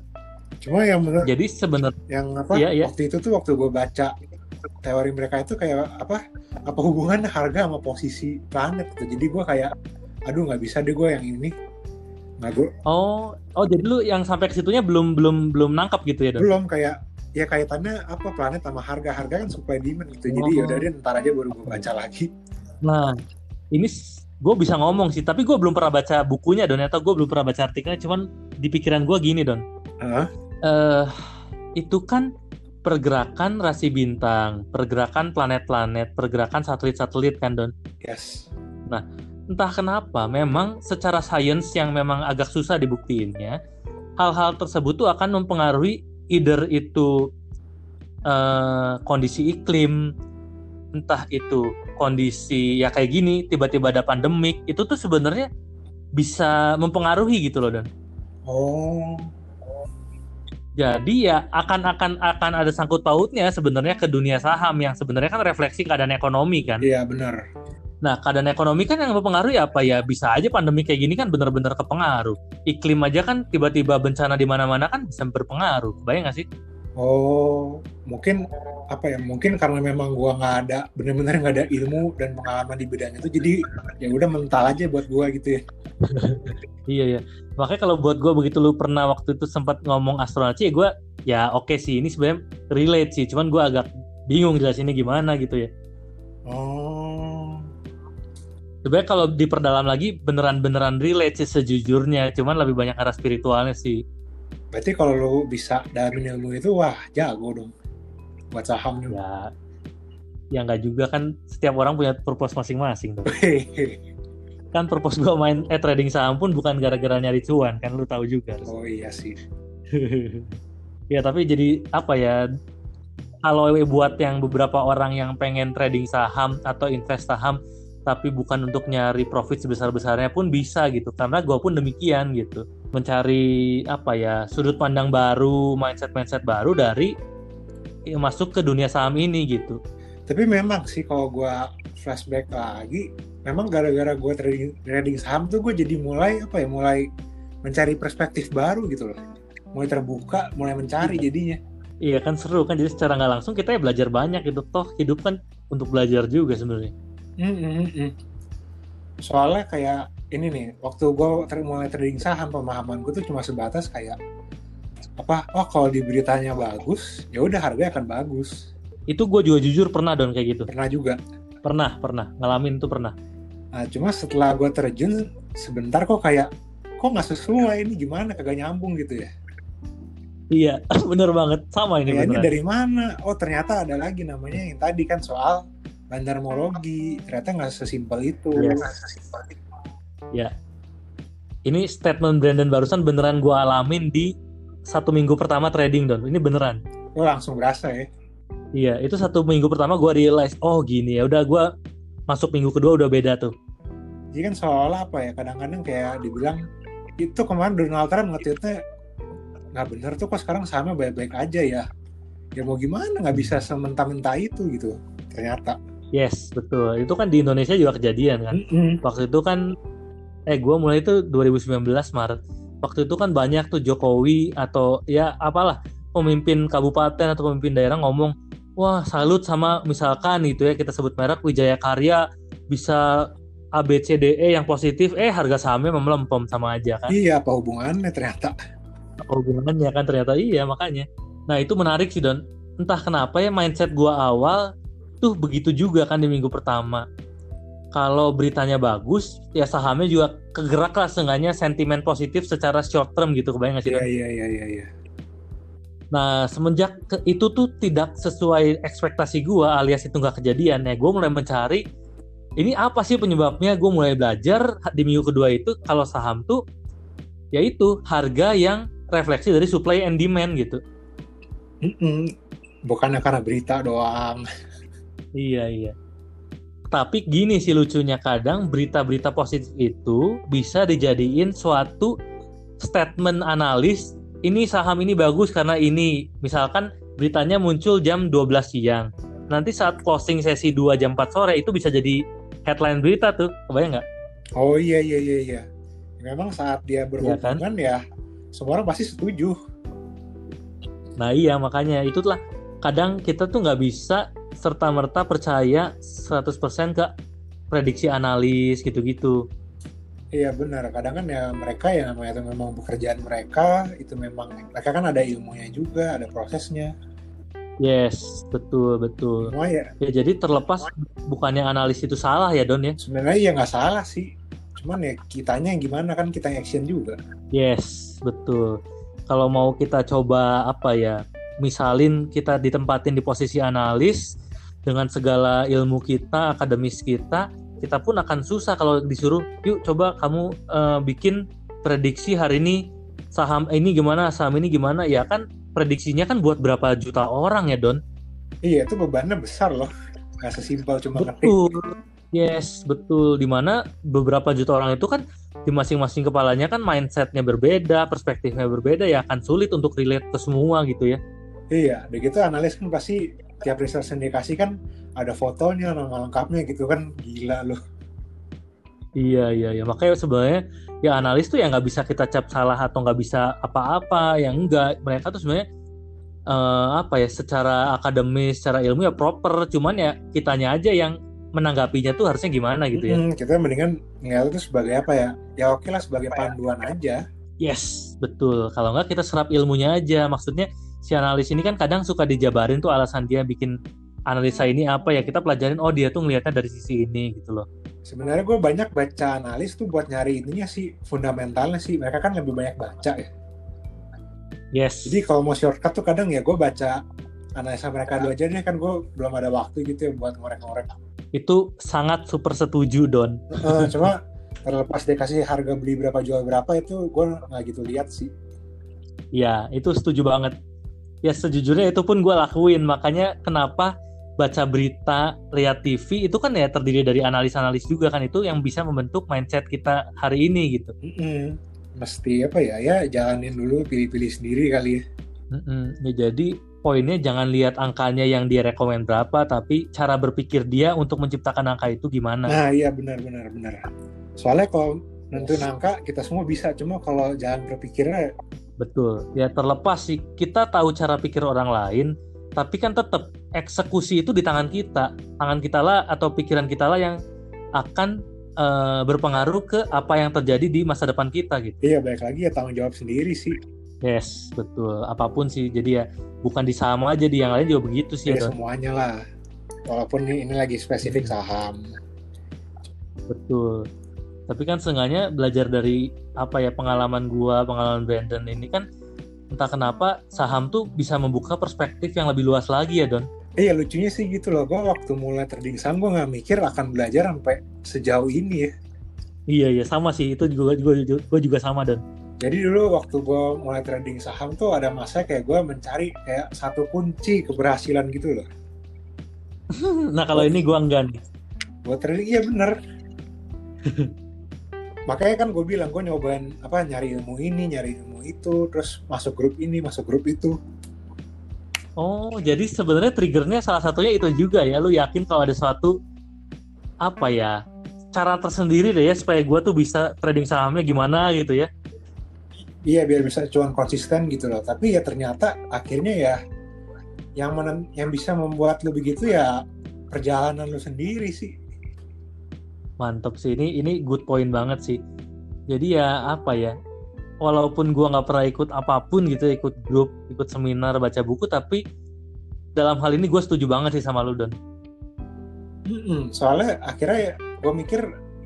Cuma yang benar. Jadi sebenarnya yang apa? Iya, iya. Waktu itu tuh waktu gue baca teori mereka itu kayak apa? Apa hubungan harga sama posisi planet gitu. Jadi gue kayak aduh nggak bisa deh gue yang ini Nah, gue, oh, oh jadi lu yang sampai ke situnya belum belum belum nangkap gitu ya? Dong? Belum kayak ya kaitannya apa planet sama harga harga kan supply demand gitu. Jadi ya udah ntar aja baru gue baca lagi. Nah, ini gue bisa ngomong sih, tapi gue belum pernah baca bukunya Don atau gue belum pernah baca artikelnya. Cuman di pikiran gue gini Don. Uh? Uh, itu kan pergerakan rasi bintang, pergerakan planet-planet, pergerakan satelit-satelit kan Don. Yes. Nah, entah kenapa memang secara sains yang memang agak susah dibuktiinnya hal-hal tersebut tuh akan mempengaruhi either itu uh, kondisi iklim entah itu kondisi ya kayak gini tiba-tiba ada pandemik itu tuh sebenarnya bisa mempengaruhi gitu loh dan oh jadi ya akan akan akan ada sangkut pautnya sebenarnya ke dunia saham yang sebenarnya kan refleksi keadaan ekonomi kan iya benar Nah, keadaan ekonomi kan yang mempengaruhi apa ya? Bisa aja pandemi kayak gini kan benar-benar kepengaruh. Iklim aja kan tiba-tiba bencana di mana-mana kan bisa berpengaruh. Bayang nggak sih? Oh, mungkin apa ya? Mungkin karena memang gua nggak ada benar-benar nggak ada ilmu dan pengalaman di bidang itu, jadi ya udah mental aja buat gua gitu ya. [LAUGHS] iya ya. Makanya kalau buat gua begitu lu pernah waktu itu sempat ngomong astronaci ya gua ya oke okay sih ini sebenarnya relate sih. Cuman gua agak bingung jelasinnya gimana gitu ya Oh. Sebenarnya kalau diperdalam lagi beneran-beneran relate sih sejujurnya, cuman lebih banyak arah spiritualnya sih. Berarti kalau lu bisa dalam ilmu itu wah jago dong buat saham juga. Ya, ya nggak juga kan setiap orang punya purpose masing-masing tuh. [LAUGHS] kan purpose gua main eh trading saham pun bukan gara-gara nyari cuan kan lu tahu juga. Oh iya sih. [LAUGHS] ya tapi jadi apa ya kalau buat yang beberapa orang yang pengen trading saham atau invest saham tapi bukan untuk nyari profit sebesar-besarnya pun bisa gitu karena gue pun demikian gitu mencari apa ya sudut pandang baru mindset mindset baru dari ya, masuk ke dunia saham ini gitu. Tapi memang sih kalau gue flashback lagi memang gara-gara gue trading, trading saham tuh gue jadi mulai apa ya mulai mencari perspektif baru gitu loh. Mulai terbuka mulai mencari iya. jadinya. Iya kan seru kan. Jadi secara nggak langsung kita ya belajar banyak gitu. Toh hidup kan untuk belajar juga sebenarnya. Mm -hmm. soalnya kayak ini nih waktu gue ter mulai trading saham pemahaman gue tuh cuma sebatas kayak apa oh kalau di beritanya bagus ya udah harganya akan bagus. Itu gue juga jujur pernah don kayak gitu. Pernah juga. Pernah pernah. Ngalamin tuh pernah. Nah cuma setelah gue terjun sebentar kok kayak kok nggak sesuai ini gimana kagak nyambung gitu ya? Iya [LAUGHS] bener banget. Sama ini ini dari mana? Oh ternyata ada lagi namanya yang tadi kan soal bandarmologi. Ternyata nggak sesimpel itu. Yes. sesimpel itu Ya. Ini statement Brandon barusan beneran gue alamin di satu minggu pertama trading don. Ini beneran. Oh langsung berasa ya? Iya, itu satu minggu pertama gue realize, oh gini ya, udah gue masuk minggu kedua udah beda tuh. Jadi kan seolah apa ya, kadang-kadang kayak dibilang itu kemarin Donald Trump ngetweetnya nggak bener tuh kok sekarang sama baik-baik aja ya. Ya mau gimana nggak bisa sementara-mentah itu gitu ternyata. Yes, betul. Itu kan di Indonesia juga kejadian kan. Mm -hmm. Waktu itu kan eh gue mulai itu 2019 Maret waktu itu kan banyak tuh Jokowi atau ya apalah pemimpin kabupaten atau pemimpin daerah ngomong wah salut sama misalkan itu ya kita sebut merek Wijaya Karya bisa ABCDE yang positif. Eh harga sahamnya melempem sama aja kan. Iya apa hubungannya ternyata? Apa hubungannya kan ternyata? Iya makanya. Nah itu menarik sih Don. Entah kenapa ya mindset gua awal tuh begitu juga kan di minggu pertama kalau beritanya bagus ya sahamnya juga kegerak lah seenggaknya sentimen positif secara short term gitu kebayang nggak sih? Iya iya iya iya. Ya. Nah semenjak ke, itu tuh tidak sesuai ekspektasi gue alias itu nggak kejadian ya gue mulai mencari ini apa sih penyebabnya gue mulai belajar di minggu kedua itu kalau saham tuh yaitu harga yang refleksi dari supply and demand gitu. Mm -mm. Bukannya karena berita doang. iya iya tapi gini sih lucunya kadang berita-berita positif itu bisa dijadiin suatu statement analis ini saham ini bagus karena ini. Misalkan beritanya muncul jam 12 siang. Nanti saat closing sesi 2 jam 4 sore itu bisa jadi headline berita tuh. Kebayang nggak? Oh iya iya iya iya. Memang saat dia berhubungan ya, kan? ya semua orang pasti setuju. Nah iya makanya itulah. Kadang kita tuh nggak bisa serta-merta percaya 100% ke prediksi analis gitu-gitu. Iya benar, kadang kan ya mereka ya namanya itu memang pekerjaan mereka, itu memang mereka kan ada ilmunya juga, ada prosesnya. Yes, betul betul. Semua ya. Ya jadi terlepas bukannya analis itu salah ya Don ya? Sebenarnya ya nggak salah sih, cuman ya kitanya yang gimana kan kita action juga. Yes, betul. Kalau mau kita coba apa ya, misalin kita ditempatin di posisi analis, dengan segala ilmu kita, akademis kita, kita pun akan susah kalau disuruh, yuk coba kamu uh, bikin prediksi hari ini saham ini gimana, saham ini gimana, ya kan prediksinya kan buat berapa juta orang ya Don? Iya itu bebannya besar loh, nggak sesimpel cuma betul. ngetik. Yes, betul. Di mana beberapa juta orang itu kan di masing-masing kepalanya kan mindsetnya berbeda, perspektifnya berbeda, ya akan sulit untuk relate ke semua gitu ya. Iya, begitu analis kan pasti tiap research yang dikasih kan ada fotonya nama lengkapnya gitu kan. Gila loh iya iya iya. Makanya sebenarnya ya analis tuh ya nggak bisa kita cap salah atau nggak bisa apa-apa yang enggak mereka tuh sebenarnya uh, apa ya secara akademis secara ilmu ya proper. Cuman ya kitanya aja yang menanggapinya tuh harusnya gimana gitu ya. Hmm, kita mendingan ngeliat itu sebagai apa ya? Ya oke lah sebagai panduan aja. Yes betul. Kalau nggak kita serap ilmunya aja. Maksudnya si analis ini kan kadang suka dijabarin tuh alasan dia bikin analisa ini apa ya. Kita pelajarin oh dia tuh ngelihatnya dari sisi ini gitu loh. Sebenarnya gue banyak baca analis tuh buat nyari ininya sih fundamentalnya sih. Mereka kan lebih banyak baca ya. Yes. Jadi kalau mau shortcut tuh kadang ya gue baca analisa mereka dulu aja deh. Kan gue belum ada waktu gitu ya buat ngorek-ngorek. Itu sangat super setuju Don. Uh, cuma terlepas dia kasih harga beli berapa jual berapa itu gue nggak gitu lihat sih. Ya itu setuju banget ya sejujurnya itu pun gue lakuin. Makanya kenapa baca berita lihat TV itu kan ya terdiri dari analis-analis juga kan. Itu yang bisa membentuk mindset kita hari ini gitu. Mm -hmm. mesti apa ya? Ya jalanin dulu pilih-pilih sendiri kali ya. Mm -hmm. ya jadi poinnya jangan lihat angkanya yang dia rekomend berapa tapi cara berpikir dia untuk menciptakan angka itu gimana. Nah iya benar benar benar. Soalnya kalau nentuin angka kita semua bisa. Cuma kalau jangan berpikirnya betul. Ya terlepas sih kita tahu cara pikir orang lain tapi kan tetap eksekusi itu di tangan kita. Tangan kita lah atau pikiran kita lah yang akan uh, berpengaruh ke apa yang terjadi di masa depan kita gitu. Iya baik lagi ya tanggung jawab sendiri sih. Yes betul. Apa pun sih jadi ya bukan di saham aja di yang lain juga begitu sih ya, ya semuanya lah. Walaupun ini, ini lagi spesifik saham. Betul tapi kan seenggaknya belajar dari apa ya pengalaman gua pengalaman Brandon ini kan entah kenapa saham tuh bisa membuka perspektif yang lebih luas lagi ya Don Iya lucunya sih gitu loh, gue waktu mulai trading saham gue nggak mikir akan belajar sampai sejauh ini ya. Iya iya sama sih, itu juga gue juga, gue juga sama Don jadi dulu waktu gue mulai trading saham tuh ada masa kayak gue mencari kayak satu kunci keberhasilan gitu loh. [LAUGHS] nah kalau ini gue enggak nih. Gue trading iya bener. [LAUGHS] Makanya kan gue bilang gue nyobain apa nyari ilmu ini, nyari ilmu itu, terus masuk grup ini, masuk grup itu. Oh, jadi sebenarnya triggernya salah satunya itu juga ya. Lu yakin kalau ada suatu apa ya cara tersendiri deh ya supaya gue tuh bisa trading sahamnya gimana gitu ya? iya biar bisa cuan konsisten gitu loh tapi ya ternyata akhirnya ya yang menen, yang bisa membuat lu begitu ya perjalanan lu sendiri sih mantap sih. Ini ini good point banget sih. Jadi ya apa ya walaupun gua nggak pernah ikut apa pun gitu ikut grup ikut seminar baca buku tapi dalam hal ini gue setuju banget sih sama lu Don. Soalnya akhirnya ya, gue mikir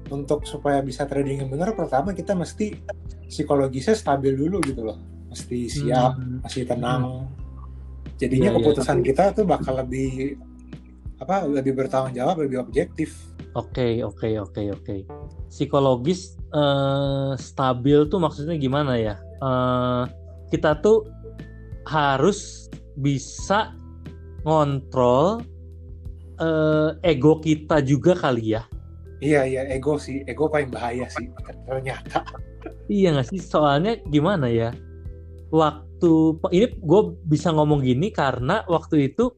untuk supaya bisa trading yang benar pertama kita mesti psikologisnya stabil dulu gitu loh. Mesti siap hmm. masih tenang. Hmm. jadinya ya, keputusan ya. kita tuh bakal lebih apa lebih bertanggung jawab lebih objektif oke okay, oke okay, oke okay, oke okay. psikologis uh, stabil tuh maksudnya gimana ya uh, kita tuh harus bisa ngontrol uh, ego kita juga kali ya iya iya ego sih ego paling bahaya sih ternyata Iya nggak sih? Soalnya gimana ya? Waktu ini gue bisa ngomong gini karena waktu itu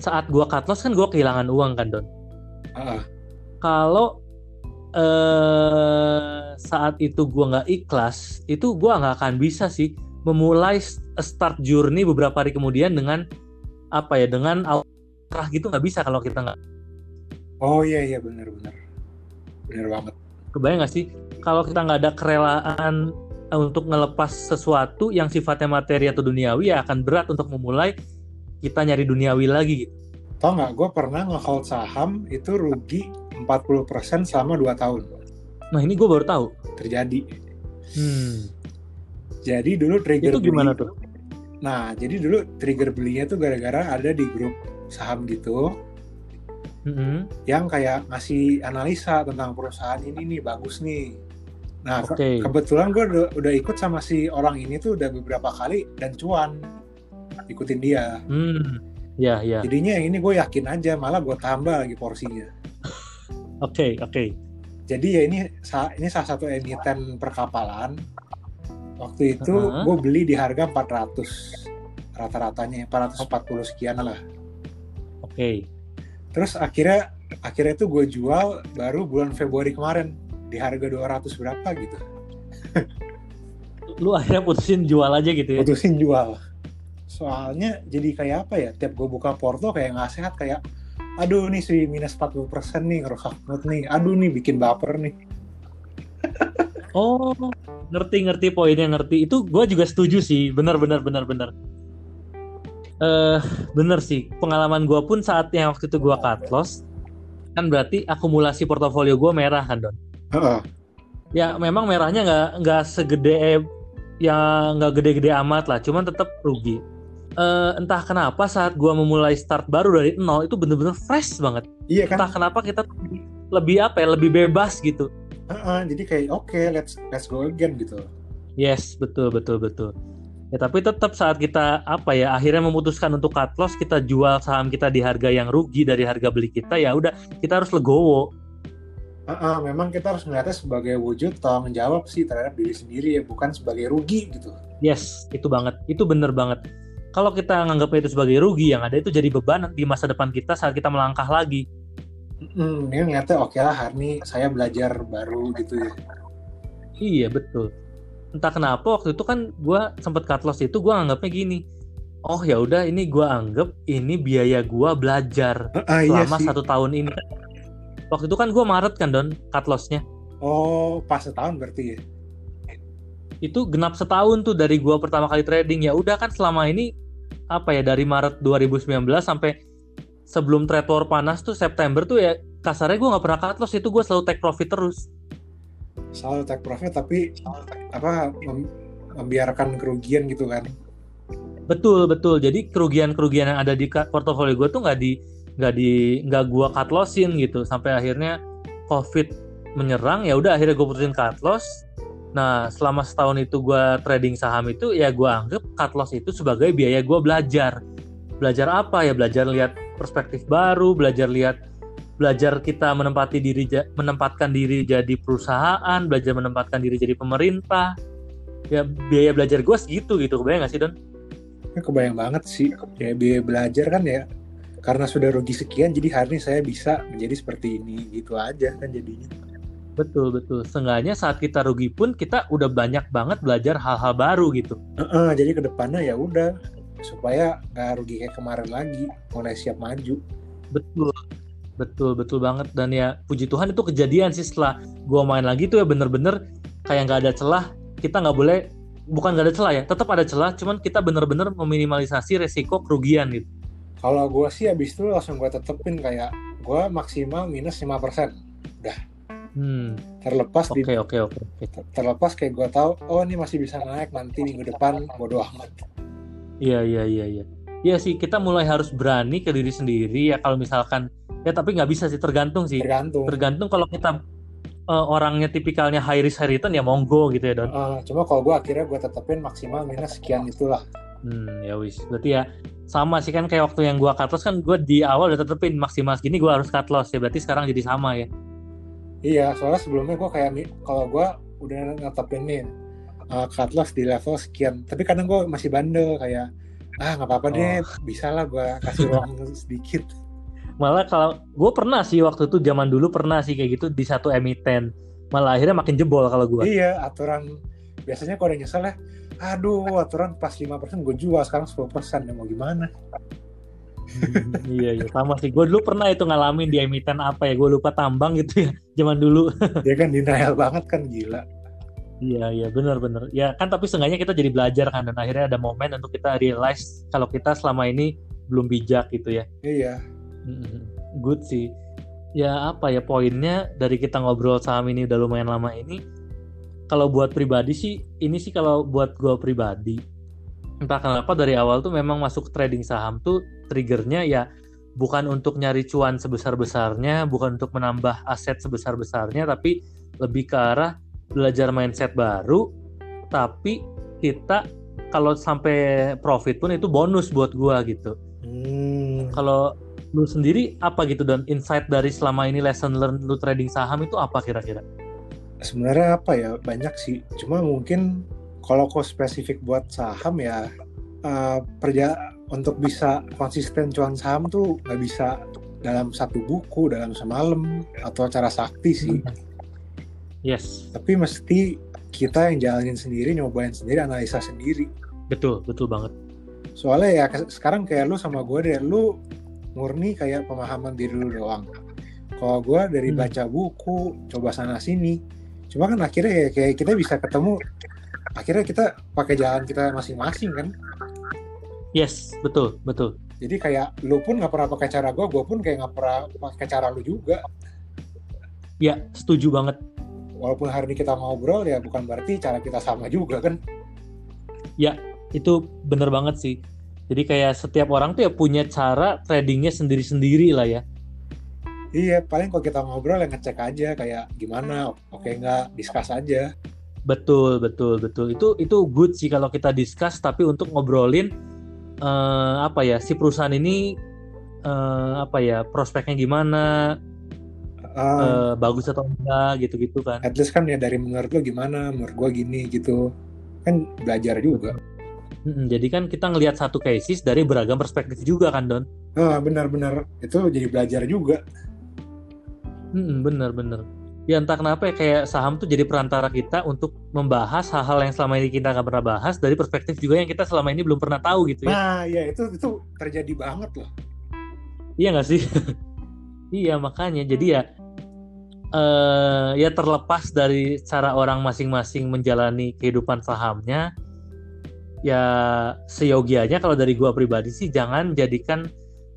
saat gue cut loss kan gue kehilangan uang kan Don. Uh. Kalau eh, saat itu gue nggak ikhlas, itu gue nggak akan bisa sih memulai start journey beberapa hari kemudian dengan apa ya dengan arah gitu nggak bisa kalau kita nggak. Oh iya iya benar benar benar banget. Kebayang nggak sih kalau kita nggak ada kerelaan eh, untuk ngelepas sesuatu yang sifatnya materi atau duniawi ya akan berat untuk memulai kita nyari duniawi lagi gitu. Tau nggak, gue pernah nge-hold saham itu rugi 40% selama 2 tahun. Nah ini gue baru tahu. Terjadi. Hmm. Jadi dulu trigger Itu gimana beli, tuh? Nah, jadi dulu trigger belinya tuh gara-gara ada di grup saham gitu mm-hmm. yang kayak ngasih analisa tentang perusahaan ini nih bagus nih Nah, okay. ke kebetulan gue udah, udah ikut sama si orang ini tuh udah beberapa kali dan cuan ikutin dia. Hmm. Ya, ya. Jadinya yang ini gue yakin aja, malah gue tambah lagi porsinya. [LAUGHS] Oke, oke. Okay, okay. Jadi ya ini ini salah satu emiten perkapalan. Waktu itu uh -huh. gue beli di harga 400 rata-ratanya 440 sekian lah. Oke. Okay. Terus akhirnya akhirnya tuh gue jual baru bulan Februari kemarin di harga 200 berapa gitu lu akhirnya putusin jual aja gitu ya putusin jual soalnya jadi kayak apa ya tiap gue buka porto kayak nggak sehat kayak aduh nih sih minus 40% nih ngerusak banget nih. Aduh nih bikin baper nih. [LAUGHS] Oh ngerti ngerti poinnya ngerti. Itu gue juga setuju sih. Benar benar benar benar. Uh, bener sih. Pengalaman gue pun saat yang waktu itu gue cut loss kan berarti akumulasi portofolio gue merah kan don? Uh -uh. ya memang merahnya nggak nggak segede ya nggak gede-gede amat lah. Cuman tetap rugi uh, entah kenapa saat gue memulai start baru dari nol itu bener-bener fresh banget iya kan entah kenapa kita lebih apa ya lebih bebas gitu uh -uh, jadi kayak oke okay, let's let's go again gitu yes betul betul betul Ya tapi tetap saat kita apa ya akhirnya memutuskan untuk cut loss kita jual saham kita di harga yang rugi dari harga beli kita ya udah kita harus legowo. Uh, uh, memang kita harus melihatnya sebagai wujud tanggung jawab sih terhadap diri sendiri ya bukan sebagai rugi gitu. Yes itu banget itu bener banget. Kalau kita nganggapnya itu sebagai rugi yang ada itu jadi beban di masa depan kita saat kita melangkah lagi. Hmm, ini ngeliatnya oke okay lah hari ini saya belajar baru gitu ya. Iya betul. Entah kenapa waktu itu kan gue sempet cut loss itu gue anggapnya gini oh ya udah ini gue anggap ini biaya gue belajar uh, uh, selama iya satu tahun ini. Waktu itu kan gue maret kan don cut lossnya. Oh pas setahun berarti ya? Itu genap setahun tuh dari gue pertama kali trading. Ya udah kan selama ini apa ya dari Maret 2019 sampai sebelum trade war panas tuh September tuh ya kasarnya gue nggak pernah cut loss itu gue selalu take profit terus. Selalu take profit tapi apa mem membiarkan kerugian gitu kan? Betul betul. Jadi kerugian kerugian yang ada di portofolio gue tuh nggak di nggak di nggak gue cut lossin gitu. Sampai akhirnya covid menyerang ya udah akhirnya gue putusin cut loss nah selama setahun itu gue trading saham itu ya gue anggap cut loss itu sebagai biaya gue belajar. Belajar apa? Ya belajar lihat perspektif baru belajar lihat belajar kita menempati diri menempatkan diri jadi perusahaan belajar menempatkan diri jadi pemerintah. Ya biaya belajar gue segitu gitu. Kebayang gak sih Don? Ya, kebayang banget sih. Ya biaya belajar kan ya karena sudah rugi sekian jadi hari ini saya bisa menjadi seperti ini gitu aja kan jadinya betul betul seenggaknya saat kita rugi pun kita udah banyak banget belajar hal-hal baru gitu uh -uh, jadi ke depannya ya udah supaya nggak rugi kayak kemarin lagi mulai siap maju betul Betul betul banget dan ya puji Tuhan itu kejadian sih setelah gua main lagi tuh ya bener-bener kayak nggak ada celah kita nggak boleh bukan nggak ada celah ya tetap ada celah cuman kita bener-bener meminimalisasi resiko kerugian gitu. Kalau gua sih abis itu langsung gua tetepin kayak gua maksimal minus 5% udah. Hmm. Terlepas Oke okay, oke okay, oke. Okay. Terlepas kayak gua tahu oh ini masih bisa naik nanti minggu depan bodo amat. Iya iya iya iya. Iya sih kita mulai harus berani ke diri sendiri ya kalau misalkan ya tapi nggak bisa sih tergantung sih tergantung tergantung kalau kita uh, orangnya tipikalnya high risk high return ya monggo gitu ya don uh, cuma kalau gue akhirnya gue tetepin maksimal minus sekian itulah hmm ya wis berarti ya sama sih kan kayak waktu yang gue cut loss kan gue di awal udah tetepin maksimal segini gue harus cut loss ya berarti sekarang jadi sama ya iya soalnya sebelumnya gue kayak kalau gue udah ngetepin nih uh, cut loss di level sekian tapi kadang gue masih bandel kayak ah nggak apa-apa oh. deh bisa lah gue kasih ruang [LAUGHS] sedikit. Malah kalau gue pernah sih waktu itu zaman dulu pernah sih kayak gitu di satu emiten malah akhirnya makin jebol kalau gue iya aturan biasanya kalau udah nyesel ya aduh aturan pas 5% gue jual sekarang 10% ya mau gimana [LAUGHS] iya iya sama sih. Gue dulu pernah itu ngalamin di emiten apa ya gue lupa tambang gitu ya [LAUGHS] zaman dulu. Dia kan denial banget kan gila. Iya iya benar benar. Ya kan tapi seenggaknya kita jadi belajar kan dan akhirnya ada momen untuk kita realize kalau kita selama ini belum bijak gitu ya. Iya. Good sih. Ya apa ya poinnya dari kita ngobrol saham ini udah lumayan lama ini kalau buat pribadi sih ini sih kalau buat gue pribadi entah kenapa dari awal tuh memang masuk trading saham tuh triggernya ya bukan untuk nyari cuan sebesar besarnya bukan untuk menambah aset sebesar besarnya tapi lebih ke arah belajar mindset baru tapi kita kalau sampai profit pun itu bonus buat gua gitu hmm. kalau lu sendiri apa gitu dan insight dari selama ini lesson learn lu trading saham itu apa kira-kira? Sebenarnya apa ya banyak sih, cuma mungkin kalau kok spesifik buat saham ya uh, perja untuk bisa konsisten cuan saham tuh nggak bisa dalam satu buku dalam semalam atau cara sakti sih. Yes. Tapi mesti kita yang jalanin sendiri, nyobain sendiri, analisa sendiri. Betul, betul banget. Soalnya ya sekarang kayak lu sama gue deh, lu murni kayak pemahaman diri lu doang kalau gue dari hmm. baca buku coba sana sini cuma kan akhirnya ya kayak kita bisa ketemu akhirnya kita pakai jalan kita masing-masing kan Yes, betul, betul. Jadi kayak lu pun nggak pernah pakai cara gue, gue pun kayak nggak pernah pakai cara lu juga. Ya, setuju banget. Walaupun hari ini kita ngobrol ya bukan berarti cara kita sama juga kan. Ya, itu bener banget sih. Jadi kayak setiap orang tuh ya punya cara tradingnya sendiri-sendiri lah ya. Iya, paling kalau kita ngobrol ya ngecek aja kayak gimana, oke nggak, discuss aja. Betul, betul, betul. Itu itu good sih kalau kita discuss tapi untuk ngobrolin uh, apa ya si perusahaan ini uh, apa ya prospeknya gimana, uh, uh, bagus atau enggak gitu-gitu kan. At least kan ya dari menurut lo gimana, menurut gua gini gitu. Kan belajar juga. Hmm, jadi kan kita ngelihat satu cases dari beragam perspektif juga kan Don. Ah benar-benar itu jadi belajar juga. Hmm, bener. Ya entah kenapa ya kayak saham tuh jadi perantara kita untuk membahas hal-hal yang selama ini kita nggak pernah bahas dari perspektif juga yang kita selama ini belum pernah tahu gitu ya. Nah ya itu itu terjadi banget loh. Iya nggak sih? [LAUGHS] iya makanya jadi ya uh, ya terlepas dari cara orang masing-masing menjalani kehidupan sahamnya ya seyogianya kalau dari gua pribadi sih jangan jadikan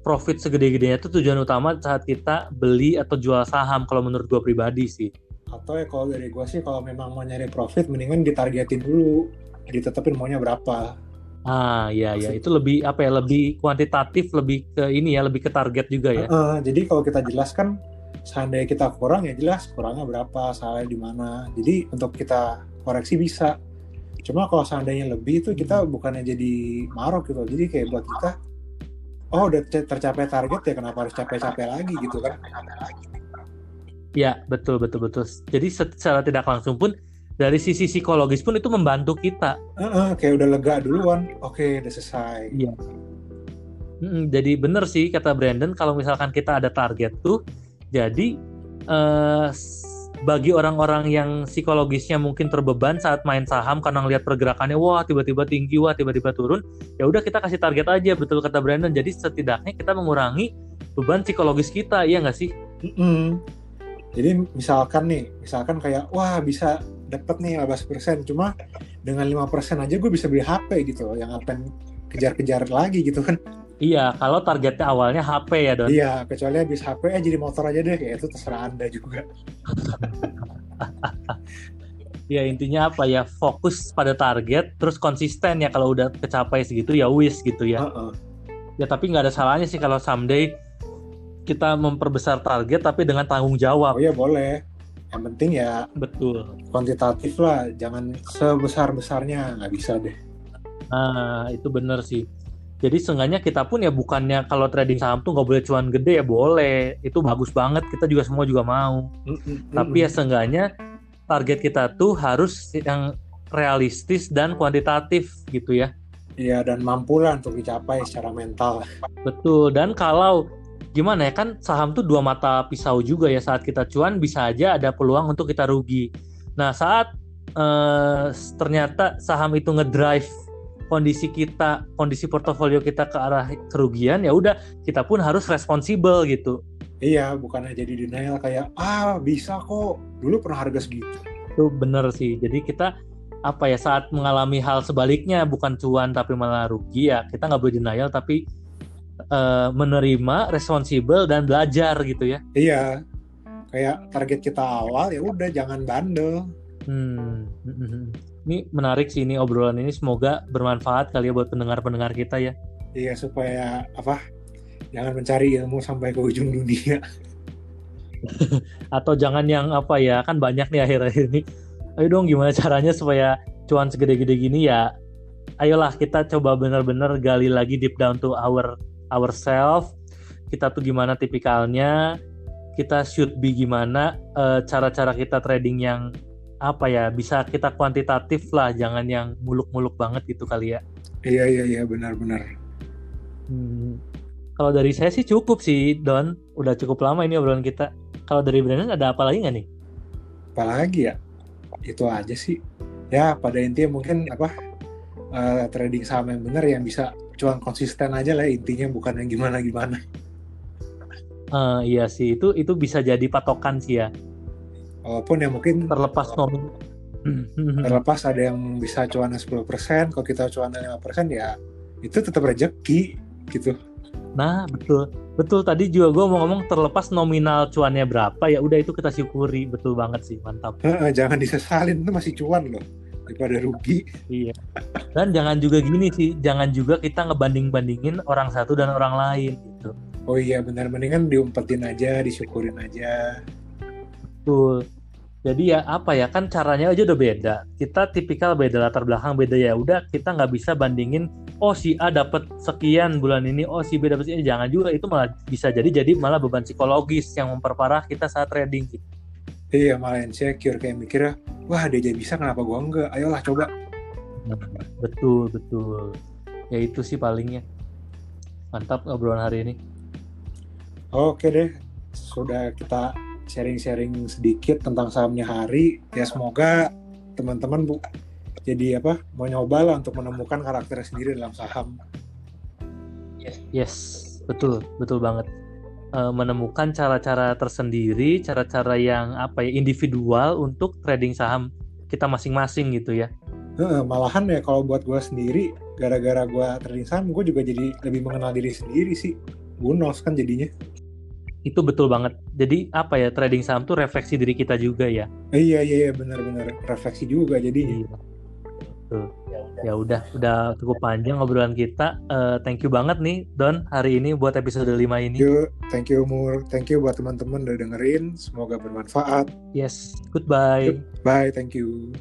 profit segede-gedenya itu tujuan utama saat kita beli atau jual saham kalau menurut gue pribadi sih. Atau ya kalau dari gue sih kalau memang mau nyari profit mendingan ditargetin dulu ditetepin maunya berapa. Ah iya iya. Itu lebih apa ya lebih kuantitatif lebih ke ini ya lebih ke target juga ya. Uh, uh, jadi kalau kita jelaskan seandainya kita kurang ya jelas kurangnya berapa salahnya di mana. Jadi untuk kita koreksi bisa. Cuma kalau seandainya lebih itu kita hmm. bukannya jadi marok gitu. Jadi kayak buat kita oh udah tercapai target ya kenapa harus capek-capek lagi gitu kan? Ya betul betul betul. Jadi secara tidak langsung pun dari sisi psikologis pun itu membantu kita. Uh -uh, kayak udah lega duluan. Oke okay, udah selesai. Iya. Hmm, jadi bener sih kata Brandon kalau misalkan kita ada target tuh jadi uh, bagi orang-orang yang psikologisnya mungkin terbeban saat main saham karena ngelihat pergerakannya wah tiba-tiba tinggi wah tiba-tiba turun ya udah kita kasih target aja betul kata Brandon. Jadi setidaknya kita mengurangi beban psikologis kita ya nggak sih? Mm -hmm. jadi misalkan nih misalkan kayak wah bisa dapat nih 15% cuma dengan 5% aja gue bisa beli HP gitu yang apa kejar-kejar lagi gitu kan Iya, kalau targetnya awalnya HP ya, Don. Iya, kecuali habis HP eh jadi motor aja deh, kayak itu terserah Anda juga. [LAUGHS] ya intinya apa ya fokus pada target terus konsisten ya kalau udah kecapai segitu ya wis gitu ya uh -uh. ya tapi nggak ada salahnya sih kalau someday kita memperbesar target tapi dengan tanggung jawab oh ya boleh yang penting ya betul kuantitatif lah jangan sebesar besarnya nggak bisa deh nah itu bener sih jadi seenggaknya kita pun ya bukannya kalau trading saham tuh nggak boleh cuan gede ya boleh. Itu bagus banget kita juga semua juga mau. Mm -mm, tapi ya seenggaknya target kita tuh harus yang realistis dan kuantitatif gitu ya. Iya dan mampu lah untuk dicapai secara mental. Betul dan kalau gimana ya kan saham tuh dua mata pisau juga ya. Saat kita cuan bisa aja ada peluang untuk kita rugi. Nah saat eh, ternyata saham itu ngedrive kondisi kita, kondisi portofolio kita ke arah kerugian, ya udah kita pun harus responsibel gitu. Iya, bukan jadi denial kayak ah bisa kok, dulu pernah harga segitu. Itu bener sih. Jadi kita apa ya saat mengalami hal sebaliknya bukan cuan tapi malah rugi ya kita nggak boleh denial tapi uh, menerima, responsibel dan belajar gitu ya. Iya, kayak target kita awal ya udah jangan bandel. Hmm. Ini menarik sih ini obrolan ini semoga bermanfaat kali ya buat pendengar-pendengar kita ya. Iya supaya apa? Jangan mencari ilmu sampai ke ujung dunia. [LAUGHS] Atau jangan yang apa ya kan banyak nih akhir-akhir ini. Ayo dong gimana caranya supaya cuan segede-gede gini ya. Ayolah kita coba benar-benar gali lagi deep down to our ourself. Kita tuh gimana tipikalnya, kita should be gimana eh, cara-cara uh, kita trading yang apa ya bisa kita kuantitatif lah jangan yang muluk-muluk banget gitu kali ya. Iya iya iya benar-benar hmm. kalau dari saya sih cukup sih Don. Udah cukup lama ini obrolan kita. Kalau dari Brandon ada apa lagi nggak nih? Apa lagi ya? Itu aja sih. Ya pada intinya mungkin apa uh, trading saham yang benar yang bisa cuan konsisten aja lah intinya bukan yang gimana gimana uh, iya sih. Itu itu bisa jadi patokan sih ya walaupun ya mungkin terlepas nominal [CLEARS THROAT] terlepas ada yang bisa cuan 10% kalau kita cuan 5% ya itu tetap rezeki gitu. Nah betul. Betul tadi juga gue mau ngomong terlepas nominal cuannya berapa ya udah itu kita syukuri. Betul banget sih mantap. Jangan disesalin itu masih cuan loh. Daripada rugi. Iya. Dan jangan juga gini sih jangan juga kita ngebanding bandingin orang satu dan orang lain gitu. Oh iya benar. Mendingan diumpetin aja disyukurin aja. Betul jadi ya apa ya kan caranya aja udah beda. Kita tipikal beda latar belakang beda ya udah kita nggak bisa bandingin oh si A dapat sekian bulan ini oh si B dapat sekian jangan juga itu malah bisa jadi jadi malah beban psikologis yang memperparah kita saat trading. Gitu. iya malah insecure kayak mikirnya wah dia jadi bisa kenapa gua enggak? Ayolah coba. Betul betul. Ya itu sih palingnya. Mantap obrolan hari ini. Oke deh sudah kita sharing-sharing sedikit tentang sahamnya hari. Ya semoga teman-teman bu jadi apa mau nyoba lah untuk menemukan karakter sendiri dalam saham. Yes, yes betul betul banget. E, menemukan cara-cara tersendiri cara-cara yang apa ya individual untuk trading saham kita masing-masing gitu ya. Malahan ya kalau buat gue sendiri gara-gara gue trading saham gue juga jadi lebih mengenal diri sendiri sih. Bonus kan jadinya itu betul banget. Jadi apa ya trading saham tuh refleksi diri kita juga ya. iya iya iya benar-benar refleksi juga jadi. Iya. Tuh. Ya udah udah cukup panjang obrolan kita. Uh, thank you banget nih Don hari ini buat episode 5 ini. Thank you, thank you Mur. Thank you buat teman-teman udah dengerin. Semoga bermanfaat. Yes, goodbye. Bye, thank you.